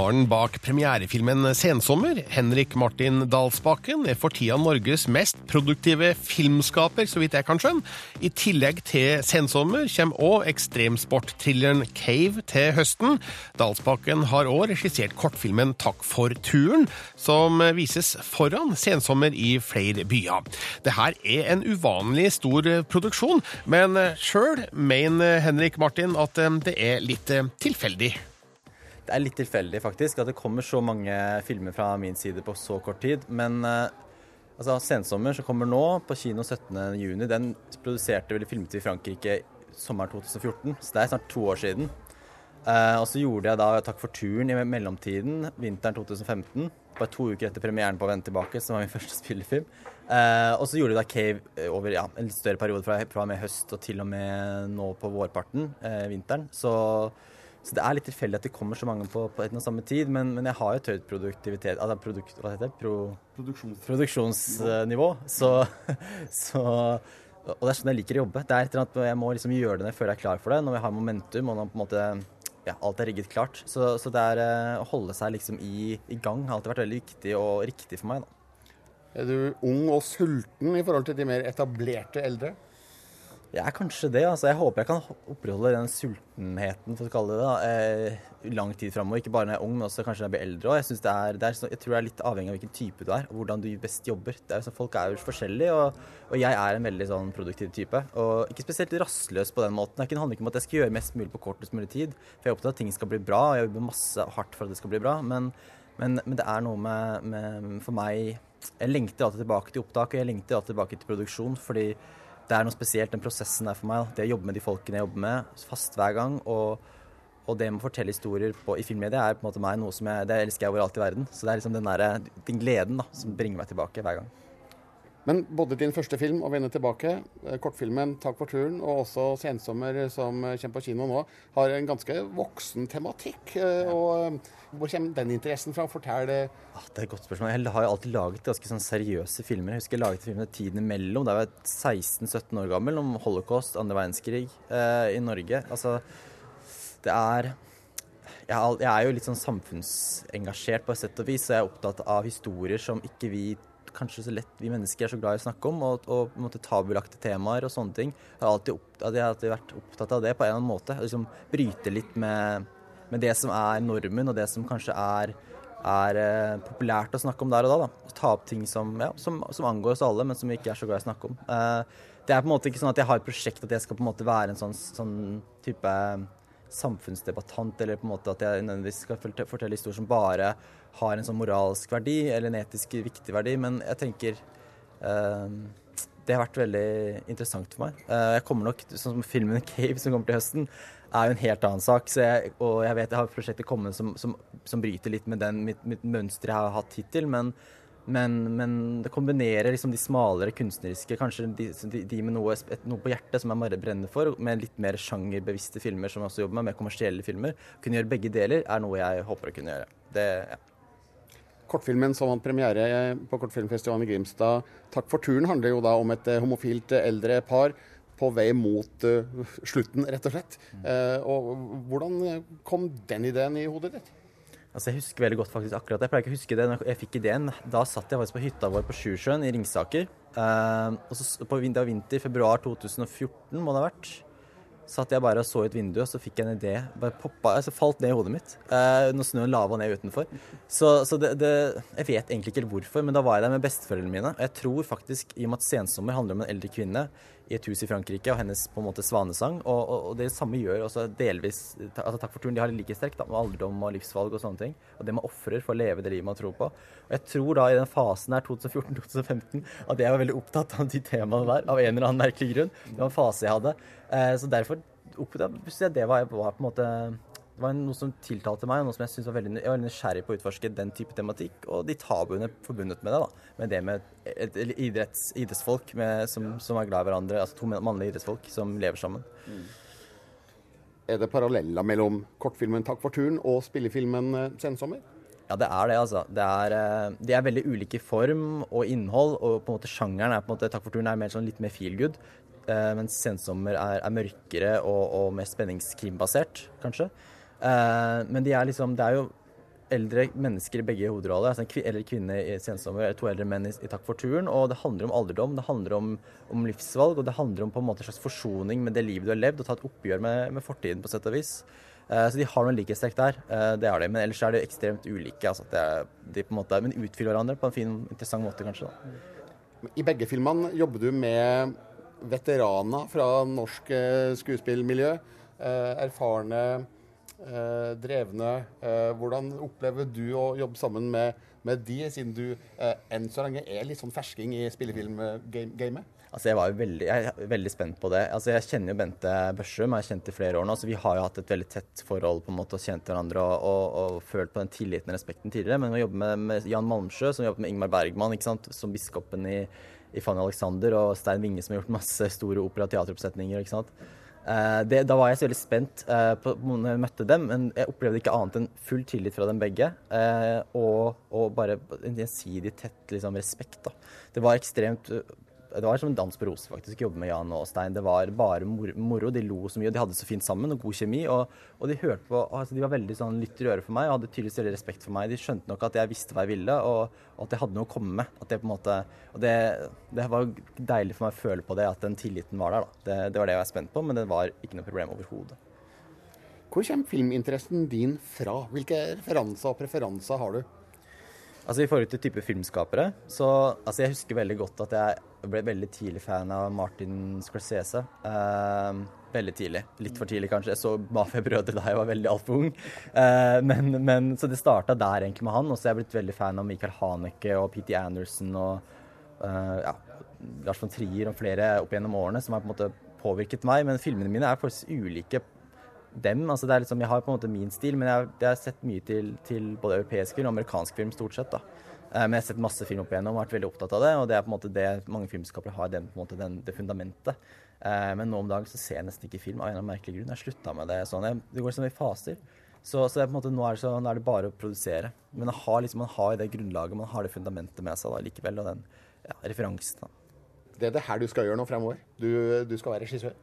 Speaker 3: Mannen bak premierefilmen Sensommer, Henrik Martin Dalsbakken, er for tida Norges mest produktive filmskaper, så vidt jeg kan skjønne. I tillegg til Sensommer kommer òg ekstremsportthrilleren Cave til høsten. Dalsbakken har òg regissert kortfilmen Takk for turen, som vises foran Sensommer i flere byer. Det er en uvanlig stor produksjon, men sjøl mener Henrik Martin at det er litt tilfeldig.
Speaker 23: Det er litt tilfeldig faktisk at det kommer så mange filmer fra min side på så kort tid. Men eh, altså, Sensommer som kommer nå, på kino 17.6, den produserte vel filmet i Frankrike sommeren 2014. Så det er snart to år siden. Eh, og så gjorde jeg da Takk for turen i mellomtiden, vinteren 2015. Bare to uker etter premieren på Vend tilbake, som var min første spillefilm. Eh, og så gjorde jeg da Cave over ja, en litt større periode fra, fra med høst og til og med nå på vårparten, eh, vinteren. Så så det er litt tilfeldig at det kommer så mange på, på og samme tid, men, men jeg har jo et høyt produktivitet altså produkt, Hva heter det? Pro,
Speaker 19: Produksjons.
Speaker 23: produksjonsnivå. Så, så Og det er sånn jeg liker å jobbe. Det er et eller annet, Jeg må liksom gjøre det når jeg føler jeg er klar for det, når jeg har momentum og når på en måte ja, alt er rigget klart. Så, så det er eh, å holde seg liksom i, i gang har alltid vært veldig viktig og riktig for meg. da.
Speaker 19: Er du ung og sulten i forhold til de mer etablerte eldre?
Speaker 23: Jeg er kanskje det. altså Jeg håper jeg kan opprettholde den sultenheten for å kalle det det, eh, lang tid framover. Ikke bare når jeg er ung, men også kanskje når jeg blir eldre. Og jeg, det er, det er, så- jeg tror det er litt avhengig av hvilken type du er, og hvordan du best jobber. Er, sånn, folk er jo forskjellige, og, og jeg er en veldig sånn produktiv type. Og ikke spesielt rastløs på den måten. Det handler ikke om at jeg skal gjøre mest mulig på kortest mulig tid. For jeg er opptatt av at ting skal bli bra, og jeg jobber masse hardt for at det skal bli bra. Men, men, men det er noe med, med For meg Jeg lengter alltid tilbake til opptak, og jeg lengter alltid tilbake til produksjon. fordi det er noe spesielt, den prosessen der for meg. Det å jobbe med de folkene jeg jobber med, fast hver gang. Og, og det med å fortelle historier på, i filmmedia er på en måte meg noe som jeg, det elsker jeg overalt i verden. Så det er liksom den, der, den gleden da, som bringer meg tilbake hver gang.
Speaker 19: Men både din første film, og vende tilbake', eh, kortfilmen 'Takk for turen' og også 'Sensommer', som eh, kommer på kino nå, har en ganske voksen tematikk. Eh, og Hvor kommer den interessen fra? Fortell. Det.
Speaker 23: Ah, det er et godt spørsmål. Jeg har jo alltid laget ganske sånn seriøse filmer. Jeg husker jeg laget filmen tiden imellom. Da var jeg 16-17 år gammel, om holocaust, andre verdenskrig eh, i Norge. Altså, det er, jeg er jo litt sånn samfunnsengasjert på et sett og vis, så jeg er opptatt av historier som ikke vi kanskje så lett vi mennesker er så glad i å snakke om, og, og på en måte tabulagte temaer og sånne ting. Jeg har alltid, opp, jeg har alltid vært opptatt av det på en eller annen måte. Liksom Bryte litt med, med det som er normen, og det som kanskje er, er eh, populært å snakke om der og da. da. Ta opp ting som, ja, som, som angår oss alle, men som vi ikke er så glad i å snakke om. Eh, det er på en måte ikke sånn at jeg har et prosjekt at jeg skal på en måte være en sånn, sånn type samfunnsdebattant, eller på en måte at jeg nødvendigvis skal fortelle, historier som bare har en sånn moralsk verdi, eller en etisk viktig verdi, men jeg tenker eh, det har vært veldig interessant for meg. Eh, jeg kommer nok, sånn som filmen 'Cave' som kommer til høsten, er jo en helt annen sak. Jeg, og jeg vet jeg har prosjekter kommende som, som, som bryter litt med den, mitt, mitt mønster jeg har hatt hittil. Men, men, men det kombinerer liksom de smalere kunstneriske, kanskje de, de, de med noe, et, noe på hjertet som jeg bare brenner for, med litt mer sjangerbevisste filmer som jeg også jobber med, mer kommersielle filmer. Kunne gjøre begge deler er noe jeg håper å kunne gjøre. Det, ja.
Speaker 19: Kortfilmen som vant premiere på kortfilmfestivalen i Grimstad, 'Takk for turen', handler jo da om et eh, homofilt eh, eldre par på vei mot eh, slutten, rett og slett. Eh, og hvordan kom den ideen i hodet ditt?
Speaker 23: Altså Jeg husker veldig godt faktisk akkurat det. Jeg pleier ikke å huske det når jeg fikk ideen. Da satt jeg faktisk på hytta vår på Sjusjøen i Ringsaker. Eh, og så på Vinter det var vinter, februar 2014 må det ha vært. Satt jeg bare og så ut vinduet, og så fikk jeg en idé. Bare poppa, altså falt ned i hodet mitt eh, når snøen lava ned utenfor. Så, så det, det Jeg vet egentlig ikke hvorfor, men da var jeg der med besteforeldrene mine. Og jeg tror faktisk, i og med at 'Sensommer' handler om en eldre kvinne i et hus i Frankrike og hennes på en måte svanesang, og, og, og det samme gjør også delvis altså Takk for turen. De har da, med alderdom og livsvalg og sånne ting. Og det man ofrer for å leve det livet man tror på. Og jeg tror da i den fasen her, 2014-2015, at jeg var veldig opptatt av de temaene der, av en eller annen merkelig grunn. Det var en fase jeg hadde. Eh, så derfor oppdaget jeg det var, var på en måte det var noe som tiltalte meg, og noe som jeg synes var veldig, jeg var nysgjerrig på å utforske den type tematikk, og de tabuene forbundet med det. da, Med det med et, et idretts, idrettsfolk med, som, som, er glad i hverandre, altså to mannlige idrettsfolk som lever sammen. Mm.
Speaker 19: Er det paralleller mellom kortfilmen 'Takk for turen' og spillefilmen 'Sensommer'?
Speaker 23: Ja, det er det, altså. Det er, de er veldig ulike i form og innhold, og på en måte sjangeren er på en måte 'Takk for turen' er mer sånn litt mer feel good. Uh, mens 'Sensommer' er, er mørkere og, og mer spenningskrimbasert, kanskje. Uh, men de er liksom, det er jo eldre mennesker i begge hovedroller. Altså en kv eldre kvinne i 'Sensommer', to eldre menn i, i 'Takk for turen'. Og det handler om alderdom, det handler om, om, livsvalg, og det handler om på en måte en slags forsoning med det livet du har levd, og ta et oppgjør med, med fortiden, på sett og vis. Uh, så de har noen likhetstrekk der, uh, det har de. Men ellers er de ekstremt ulike. Altså, er, de måte, men utfyller hverandre på en fin, interessant måte, kanskje. Da.
Speaker 19: I begge filmene jobber du med veteraner fra norsk skuespillmiljø. erfarne eh, drevne. Eh, hvordan opplever du å jobbe sammen med, med de, siden du eh, enn så lenge er litt sånn fersking i spillefilmgamet?
Speaker 23: Altså jeg var jo veldig, jeg er veldig spent på det. Altså Jeg kjenner jo Bente Børsum, jeg har kjent i flere år nå. så Vi har jo hatt et veldig tett forhold på en måte og kjent hverandre og, og, og følt på den tilliten og respekten tidligere. Men å jobbe med, med Jan Malmsjø, som jobbet med Ingmar Bergman ikke sant? som biskopen i, i Fanny Alexander, og Stein Winge, som har gjort masse store opera- og teateroppsetninger. ikke sant? Uh, det, da var jeg så veldig spent uh, på når jeg møtte dem, men jeg opplevde ikke annet enn full tillit fra dem begge. Uh, og, og, bare en gjensidig tett liksom, respekt. Da. Det var ekstremt det var som en dans på roser, faktisk, å jobbe med Jan og Stein. Det var bare moro. De lo så mye, og de hadde så fint sammen, og god kjemi. Og, og de hørte på altså, De var veldig sånn lytter i øret for meg og hadde tydeligvis veldig respekt for meg. De skjønte nok at jeg visste hva jeg ville, og, og at jeg hadde noe å komme med. At det på en måte Og det, det, var deilig for meg å føle på det, at den tilliten var der, da. Det, det var det jeg var spent på, men det var ikke noe problem overhodet.
Speaker 19: Hvor kommer filminteressen din fra? Hvilke referanser og preferanser har du?
Speaker 23: Altså I forhold til type filmskapere, så altså Jeg husker veldig godt at jeg ble veldig tidlig fan av Martin Scorsese. Uh, veldig tidlig. Litt for tidlig, kanskje. Jeg så Mafia-brødre da jeg var veldig altfor ung. Eh, men, men, så det starta der egentlig med han. Og så er jeg blitt veldig fan av Michael Haneke og P.T. Anderson og eh, ja, Lars von Trier og flere opp gjennom årene som har på en måte påvirket meg. Men filmene mine er faktisk ulike dem. altså det er liksom, Jeg har på en måte min stil, men jeg, jeg har sett mye til, til, både europeisk film og amerikansk film, stort sett. da. Eh, men jeg har sett masse film opp igjennom og vært veldig opptatt av det. Og det er på en måte det mange filmskapere har, den, måte den, det fundamentet. Eh, men nå om dagen så ser jeg nesten ikke film av en eller annen merkelig grunn. Jeg slutta med det sånn. Jeg, det går sånn i faser. Så, så måte, nå, er det så, nå er det bare å produsere. Men man har, liksom, man har det grunnlaget, man har det fundamentet med seg da, likevel. Og den ja, referansen. da.
Speaker 19: Det er det her du skal gjøre nå fremover? Du, du skal være regissør?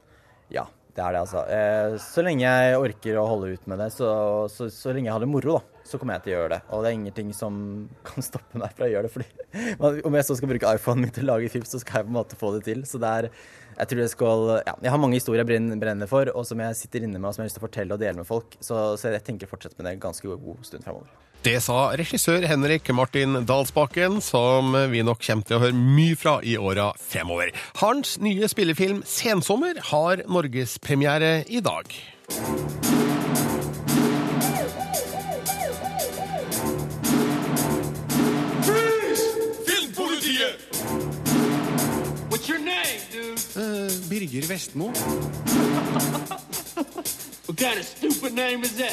Speaker 23: Ja, det er det, altså. Eh, så lenge jeg orker å holde ut med det, så, så, så, lenge jeg har det moro, da, så kommer jeg til å gjøre det. Og det er ingenting som kan stoppe meg fra å gjøre det. fordi Om jeg så skal bruke iPhonen min til å lage film, så skal jeg på en måte få det til. Så det er Jeg tror jeg skal Ja, jeg har mange historier jeg brenner for, og som jeg sitter inne med, og som jeg har lyst til å fortelle og dele med folk. Så, så jeg tenker å fortsette med det en ganske god stund fremover.
Speaker 3: Det sa regissør Henrik Martin Dalsbakken, som vi nok kommer til å høre mye fra i åra fremover. Hans nye spillefilm 'Sensommer' har norgespremiere i dag.
Speaker 2: What's your name, dude?
Speaker 3: Uh, Birger Vestmo.
Speaker 2: What kind of stupid name is that?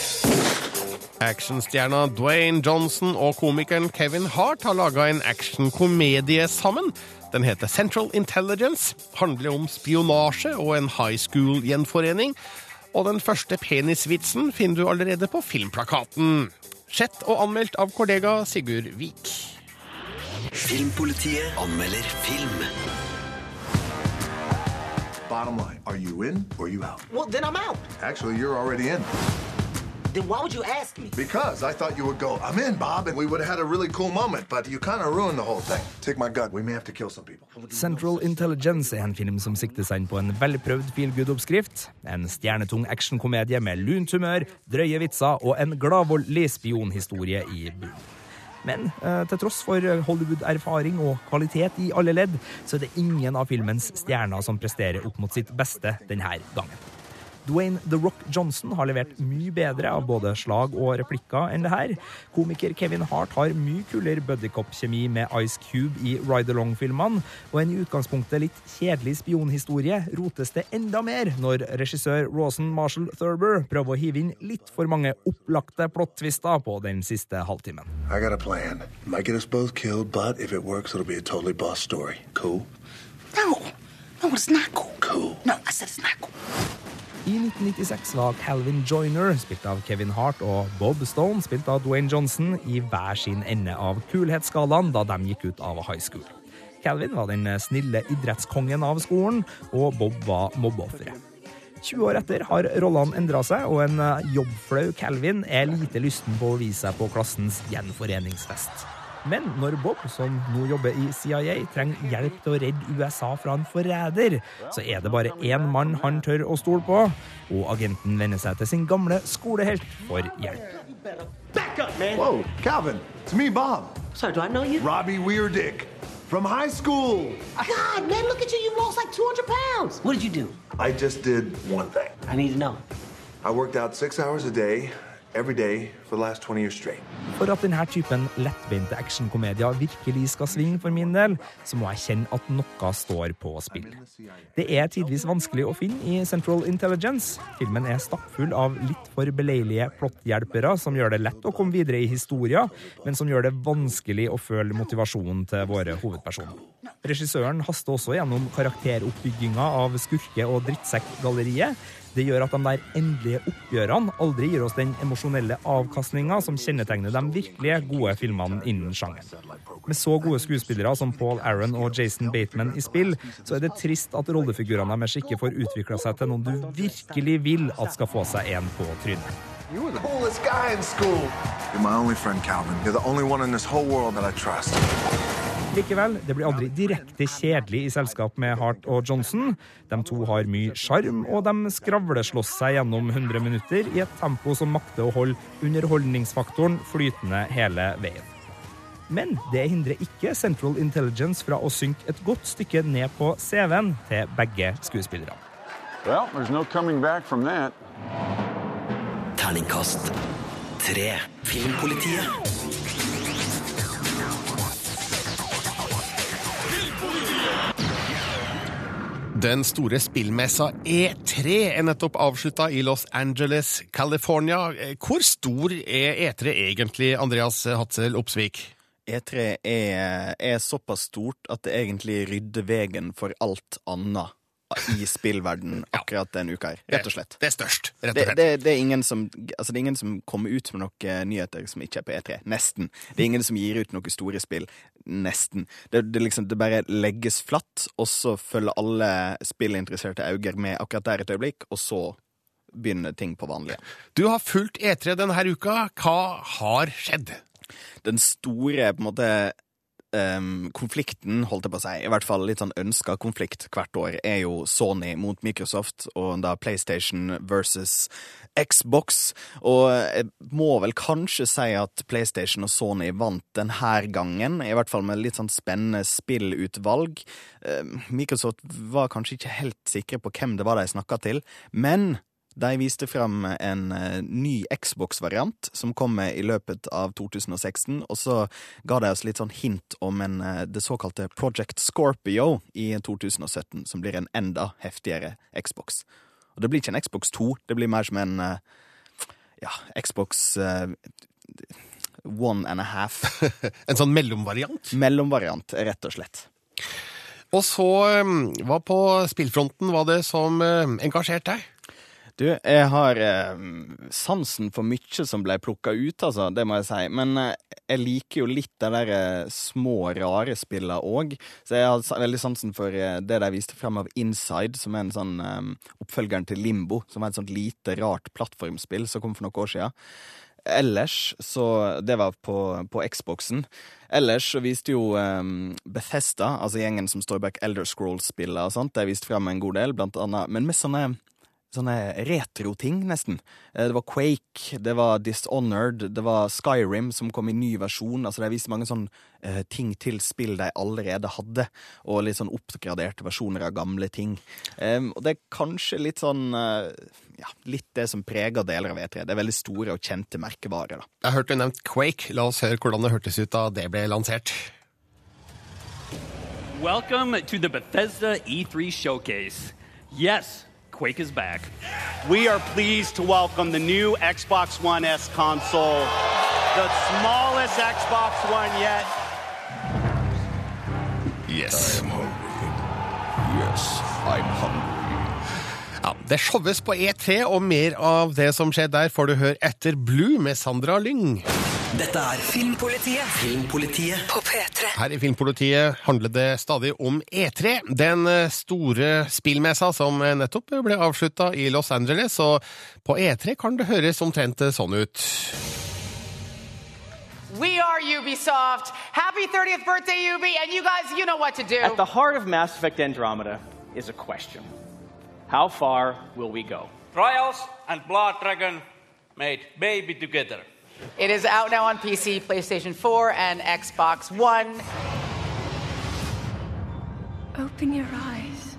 Speaker 3: Actionstjerna Dwayne Johnson og komikeren Kevin Hart har laga en actionkomedie sammen. Den heter Central Intelligence, handler om spionasje og en high school-gjenforening. Og den første penisvitsen finner du allerede på filmplakaten. Sett og anmeldt av kollega Sigurd Vik.
Speaker 4: Filmpolitiet anmelder film.
Speaker 24: Bottom line, are you in or you out?
Speaker 25: Well, then I'm out.
Speaker 24: Actually, you're already in.
Speaker 21: Then why would you ask me?
Speaker 15: Because I thought you would go, I'm in, Bob, and we would have had a really cool moment, but you kind of ruined the whole thing. Take my gun. We may have to kill some people.
Speaker 12: Central Intelligence er en film som sikter seg inn på en velprøvd feelgood-oppskrift. En stjernetung actionkomedie med lunt humør, drøye vitser og en gladvoldelig spionhistorie i bunnen. Men eh, til tross for Hollywood-erfaring og kvalitet i alle ledd, så er det ingen av filmens stjerner som presterer opp mot sitt beste denne gangen. Dwayne The Rock Johnson har levert mye bedre av både slag og replikker enn det her. Komiker Kevin Hart har mye kulere buddycop-kjemi med Ice Cube i Ride Along-filmene, og en i utgangspunktet litt kjedelig spionhistorie rotes det enda mer når regissør Rawson Marshall Thurber prøver å hive inn litt for mange opplagte plot-twister på den siste halvtimen.
Speaker 15: I got a plan. Might get us both killed, but if it works, it'll be a totally boss story. Cool?
Speaker 9: No. No, it's not cool. Cool. No, I said it's not cool.
Speaker 12: I 1996 var Calvin Joyner, spilt av Kevin Hart, og Bob Stone, spilt av Dwayne Johnson, i hver sin ende av kulhetsskalaen da de gikk ut av high school. Calvin var den snille idrettskongen av skolen, og Bob var mobbeofferet. 20 år etter har rollene endra seg, og en jobbflau Calvin er lite lysten på å vise seg på klassens gjenforeningsfest. Men når Bob, som nå jobber i CIA, trenger hjelp til å redde USA fra en forræder, så er det bare én mann han tør å stole på, og agenten vender seg til sin gamle skolehelt for hjelp.
Speaker 15: Whoa, Calvin. It's me, Bob.
Speaker 21: Sorry, do I know you?
Speaker 15: Robbie Weirdick. From high school.
Speaker 21: God, man, look at you. You've lost like 200 pounds. What did you do?
Speaker 15: I just did one thing.
Speaker 21: I need to know.
Speaker 15: I worked out six hours a day, for the last 20 years straight.
Speaker 12: For at denne typen lettbeinte actionkomedier virkelig skal svinge for min del, så må jeg kjenne at noe står på spill. Det er tidvis vanskelig å finne i Central Intelligence. Filmen er stappfull av litt for beleilige plotthjelpere som gjør det lett å komme videre i historien, men som gjør det vanskelig å føle motivasjonen til våre hovedpersoner. Regissøren haster også gjennom karakteroppbygginga av skurke- og drittsekkgalleriet. Det gjør at de der endelige oppgjørene aldri gir oss den emosjonelle avkastninga som kjennetegner de virkelige gode filmene innen sjangeren. Med så gode skuespillere som Paul Aaron og Jason Bateman i spill, så er det trist at rollefigurene deres ikke får utvikla seg til noen du virkelig vil at skal få seg en på trynet.
Speaker 15: You were the coolest guy. You're my only friend, Calvin. You're the only one in this whole world that I trust.
Speaker 12: Likevel, det blir aldri direkte kjedelig i selskap med Hart og Johnson. De to har mye sjarm, og de skravleslåss seg gjennom 100 minutter i et tempo som makter å holde underholdningsfaktoren flytende hele veien. Men det hindrer ikke Central Intelligence fra å synke et godt stykke ned på CV-en til begge skuespillerne.
Speaker 25: Well, there's no coming back from that.
Speaker 4: Terningkast tre. Filmpolitiet.
Speaker 3: Den store spillmessa E3 er nettopp avslutta i Los Angeles, California. Hvor stor er E3 egentlig, Andreas Hatzel Opsvik?
Speaker 26: E3 er, er såpass stort at det egentlig rydder veien for alt annet i spillverden akkurat den uka her, rett og slett.
Speaker 3: Det er størst, rett og slett.
Speaker 26: det, det, er ingen som, altså det er ingen som kommer ut med noen nyheter som ikke er på E3. Nesten. Det er ingen som gir ut noen store spill. Nesten. Det, det, liksom, det bare legges flatt, og så følger alle spillinteresserte øyne med akkurat der et øyeblikk, og så begynner ting på vanlig.
Speaker 3: Du har fulgt E3 denne uka. Hva har skjedd?
Speaker 26: Den store på en måte em, konflikten, holdt jeg på å si, i hvert fall litt sånn ønska konflikt hvert år, er jo Sony mot Microsoft, og da PlayStation versus Xbox. Og jeg må vel kanskje si at PlayStation og Sony vant denne gangen, i hvert fall med litt sånn spennende spillutvalg. Um, Microsoft var kanskje ikke helt sikre på hvem det var de snakka til, men de viste fram en eh, ny Xbox-variant som kommer i løpet av 2016, og så ga de oss litt sånn hint om en, eh, det såkalte Project Scorpio i 2017, som blir en enda heftigere Xbox. Og det blir ikke en Xbox 2, det blir mer som en eh, ja, Xbox one and a half.
Speaker 3: en sånn mellomvariant?
Speaker 26: Mellomvariant, rett og slett.
Speaker 3: Og så, hva på spillfronten var det som engasjerte deg?
Speaker 26: Du, jeg har eh, sansen for mye som ble plukka ut, altså. Det må jeg si. Men eh, jeg liker jo litt de der eh, små, rare spillene òg. Så jeg har veldig sansen for eh, det de viste frem av Inside, som er en sånn eh, oppfølgeren til Limbo. Som er et sånt lite, rart plattformspill som kom for noen år siden. Ellers så Det var på, på Xboxen. Ellers så viste jo um, Bethesda, altså gjengen som står bak Elder Scrolls-spillene og sånt, de viste frem en god del, blant annet. Men med sånne Sånne retro-ting, nesten. Eh, Det var Quake, det var Dishonored, det var Skyrim som kom i ny versjon. Altså De viste mange sånne eh, ting til spill de allerede hadde, og litt sånn oppgraderte versjoner av gamle ting. Og det er kanskje litt sånn eh, Ja, litt det som preger deler av E3. Det er veldig store og kjente merkevarer, da.
Speaker 3: Jeg hørte du nevnt Quake. La oss høre hvordan det hørtes ut da det ble lansert.
Speaker 2: Welcome to the Bethesda E3 showcase. Yes, Quake is back.
Speaker 27: We are pleased to welcome the new Xbox One S console, the smallest Xbox One yet.
Speaker 3: Yes.
Speaker 26: I'm hungry. Yes, I'm hungry.
Speaker 3: Ja, Det showes på E3, og mer av det som skjer der, får du høre etter Blue med Sandra Lyng.
Speaker 4: Dette er Filmpolitiet. Filmpolitiet på P3.
Speaker 3: Her i Filmpolitiet handler det stadig om E3, den eh, store spillmessa som eh, nettopp ble avslutta i Los Angeles. Og på E3 kan det høres omtrent sånn ut.
Speaker 28: We are Ubisoft. Happy 30th birthday, Ubi, and you guys, you know what to do.
Speaker 27: At the heart of Mass Effect Andromeda is a question How far will we go?
Speaker 2: Trials and Blood Dragon made baby together.
Speaker 28: It is out now on PC, PlayStation 4, and Xbox One.
Speaker 10: Open your eyes.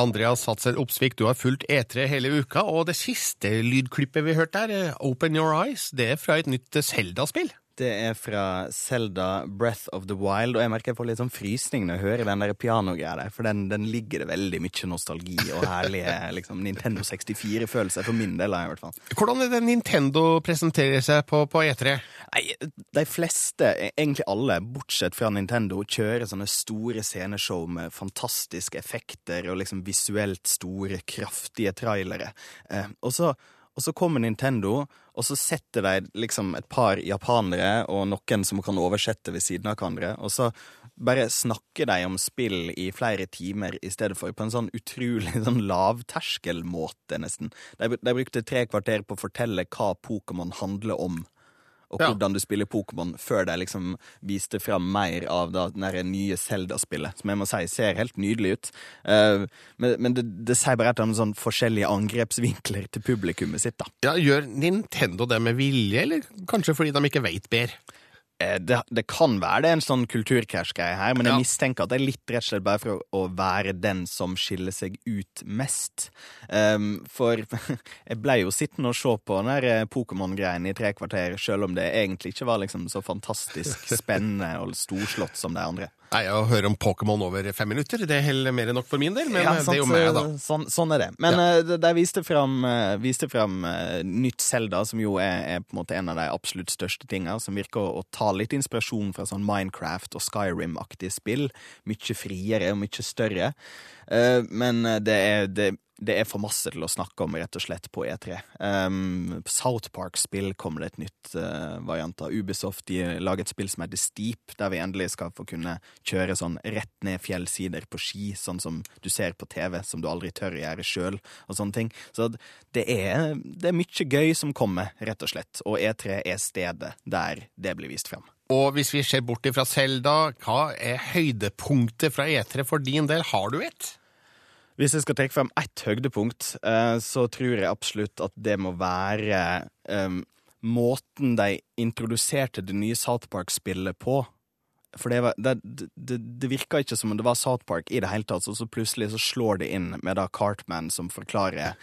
Speaker 3: Andreas Hatzel Opsvik, du har fulgt E3 hele uka, og det siste lydklippet vi hørte der, eh, Open Your Eyes, det er fra et nytt Zelda-spill.
Speaker 26: Det er fra Zelda Breath of the Wild, og jeg merker jeg får litt sånn frysning når jeg hører den der pianogreia der, for den, den ligger det veldig mye nostalgi og herlige liksom, Nintendo 64-følelser, for min del, i hvert fall.
Speaker 3: Hvordan er det Nintendo presenterer seg på, på E E3?
Speaker 26: Nei, de fleste, egentlig alle, bortsett fra Nintendo, kjører sånne store sceneshow med fantastiske effekter og liksom visuelt store, kraftige trailere. Eh, og så og så kommer Nintendo, og så setter de liksom et par japanere og noen som kan oversette ved siden av hverandre, og så bare snakker de om spill i flere timer i stedet for på en sånn utrolig sånn lavterskelmåte, nesten. De, de brukte tre kvarter på å fortelle hva Pokémon handler om og hvordan du spiller Pokémon, før de liksom viste fram mer av da, det nye Zelda-spillet, som jeg må si ser helt nydelig ut. Uh, men men det, det sier bare et om sånn forskjellige angrepsvinkler til publikummet sitt, da.
Speaker 3: Ja, Gjør Nintendo det med vilje, eller kanskje fordi de ikke veit bedre?
Speaker 26: Eh, Det, det kan være det er en sånn kulturkrasj-greie her, men jeg
Speaker 3: Ja.
Speaker 26: mistenker at det er litt rett og slett bare for å, være den som skiller seg ut mest. Um, for jeg ble jo sittende og se på den der eh, Pokémon-greien i tre kvarter, selv om det egentlig ikke var liksom så fantastisk spennende og storslått som de andre.
Speaker 3: Nei, Å høre om Pokémon over fem minutter, det holder mer enn nok for min del, men
Speaker 26: Ja,
Speaker 3: sant, det er jo meg, da.
Speaker 26: Sånn, sånn er det. Men ja. uh, de viste fram, uh, viste fram eh, nytt Zelda, som jo er, er på en måte en av de absolutt største tinga, som virker å, å ta litt inspirasjon fra sånn Minecraft og Skyrim-aktige spill. Mye friere og mye større. Eh, men eh, det er, det, det er for masse til å snakke om, rett og slett, på E3. Um, South Park-spill kommer det et nytt uh, variant av. Ubisoft de lager et spill som heter Steep, der vi endelig skal få kunne kjøre sånn rett ned fjellsider på ski, sånn som du ser på TV, som du aldri tør å gjøre sjøl, og sånne ting. Så det er, det er mye gøy som kommer, rett og slett, og E3 er stedet der det blir vist fram.
Speaker 3: Og hvis vi ser bort ifra Selda, hva er høydepunktet fra E3 for din del? Har du et?
Speaker 26: Hvis jeg skal trekke frem ett høydepunkt, eh, så tror jeg absolutt at det må være um, måten de introduserte det nye South Park-spillet på. For det, var, det, det, det virka ikke som om det var South Park i det hele tatt, så, så plutselig så slår det inn med da Cartman som forklarer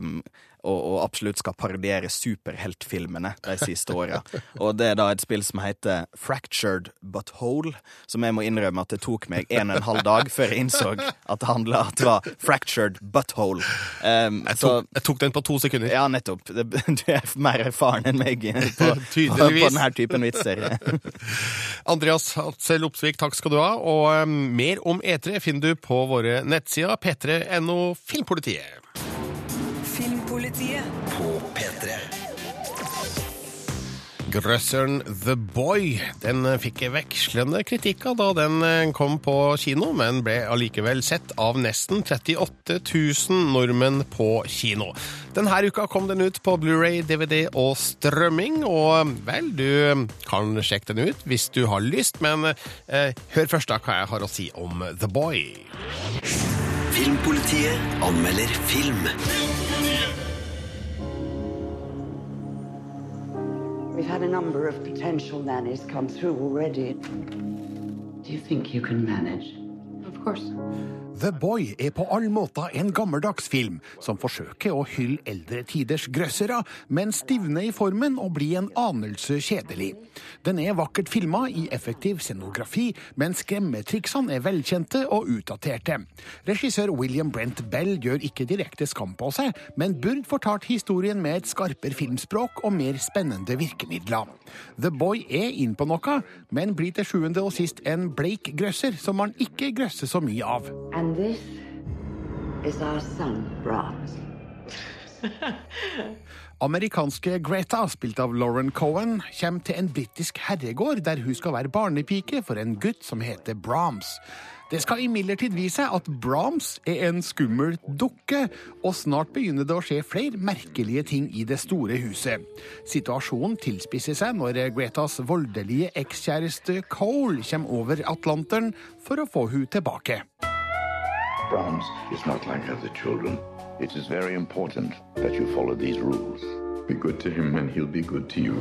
Speaker 26: um, og, og absolutt skal parodiere superheltfilmene de siste åra. Og det er da et spill som heter Fractured But Whole, som jeg må innrømme at det tok meg en og en halv dag før jeg innså at det handla at det var Fractured Butthole. Um,
Speaker 29: jeg, tok, jeg, tok, den på to sekunder.
Speaker 26: Ja, nettopp. Du er mer erfaren enn meg på, på, på denne typen vitser.
Speaker 29: Andreas Hatzel Opsvik, takk skal du ha. Og um, mer om E3 finner du på våre nettsider p3.no Filmpolitiet.
Speaker 4: Filmpolitiet på P3.
Speaker 29: Grøsseren The Boy den fikk vekslende kritikker da den eh, kom på kino, men ble allikevel sett av nesten 38 000 nordmenn på kino. Denne uka kom den ut på Blu-ray, DVD og strømming, og vel, du kan sjekke den ut hvis du har lyst, men eh, hør først da hva jeg har å si om The Boy.
Speaker 4: Filmpolitiet anmelder film.
Speaker 30: We've had a number of potential nannies come through already. Do you think you can manage?
Speaker 31: Of course.
Speaker 3: The Boy er på all måte en gammeldags film som forsøker å hylle eldre tiders grøssere, men stivner i formen og blir en anelse kjedelig. Den er vakkert filma i effektiv scenografi, men skremmetriksene er velkjente og utdaterte. Regissør William Brent Bell gjør ikke direkte skam på seg, men burde fortalt historien med et skarpere filmspråk og mer spennende virkemidler. The Boy er inn på noe, men blir til sjuende og sist en bleik grøsser som man ikke grøsser så mye av.
Speaker 30: And this is our son, Brahms.
Speaker 3: Amerikanske Greta, spilt av Lauren Cohen, kommer til en britisk herregård der hun skal være barnepike for en gutt som heter Brahms. Det skal imidlertid vise seg at Brahms er en skummel dukke, og snart begynner det å skje flere merkelige ting i det store huset. Situasjonen tilspisser seg når Gretas voldelige ekskjæreste Cole kommer over Atlanteren for å få hun tilbake.
Speaker 32: Brahms is not like other children. It is very important that you follow these rules. Be good to him, and he'll be good to you.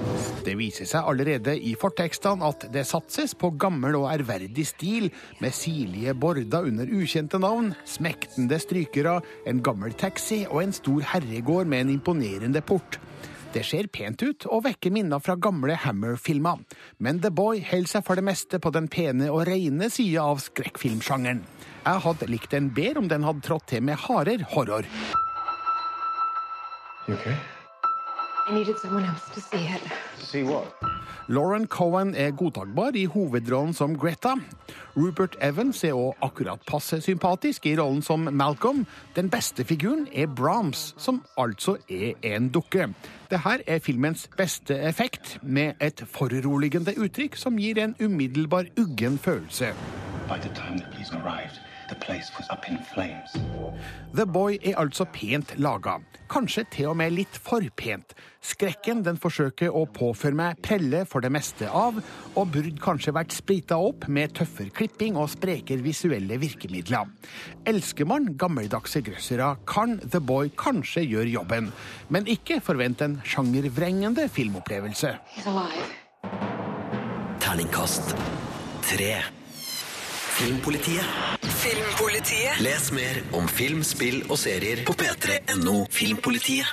Speaker 3: Det viser seg allerede i fortekstene at det satses på gammel og ærverdig stil, med sirlige border under ukjente navn, smektende strykere, en gammel taxi og en stor herregård med en imponerende port. Det ser pent ut og vekker minner fra gamle Hammer-filmer, men The Boy holder seg for det meste på den pene og reine sida av skrekkfilmsjangeren. Jeg hadde likt den bedre om den hadde trådt til med hardere horror.
Speaker 32: You okay?
Speaker 20: I needed someone else to see it.
Speaker 32: See what?
Speaker 3: Lauren Cohen er godtakbar i hovedrollen som Greta. Rupert Evans er også akkurat passe sympatisk i rollen som Malcolm. Den beste figuren er Brahms, som altså er en dukke. Dette er filmens beste effekt, med et foruroligende uttrykk som gir en umiddelbar uggen følelse.
Speaker 32: By the time the police arrived, the place was up in flames.
Speaker 3: The Boy er altså pent laga. Kanskje til og med litt for pent. Skrekken den forsøker å påføre meg preller for det meste av, og burde kanskje vært sprita opp med tøffere klipping og sprekere visuelle virkemidler. Elsker man gammeldagse grøssere, kan The Boy kanskje gjøre jobben, men ikke forvent en sjangervrengende filmopplevelse.
Speaker 4: Terningkast tre. Filmpolitiet.
Speaker 33: Filmpolitiet.
Speaker 4: Les mer om film, spill og serier på p3.no Filmpolitiet.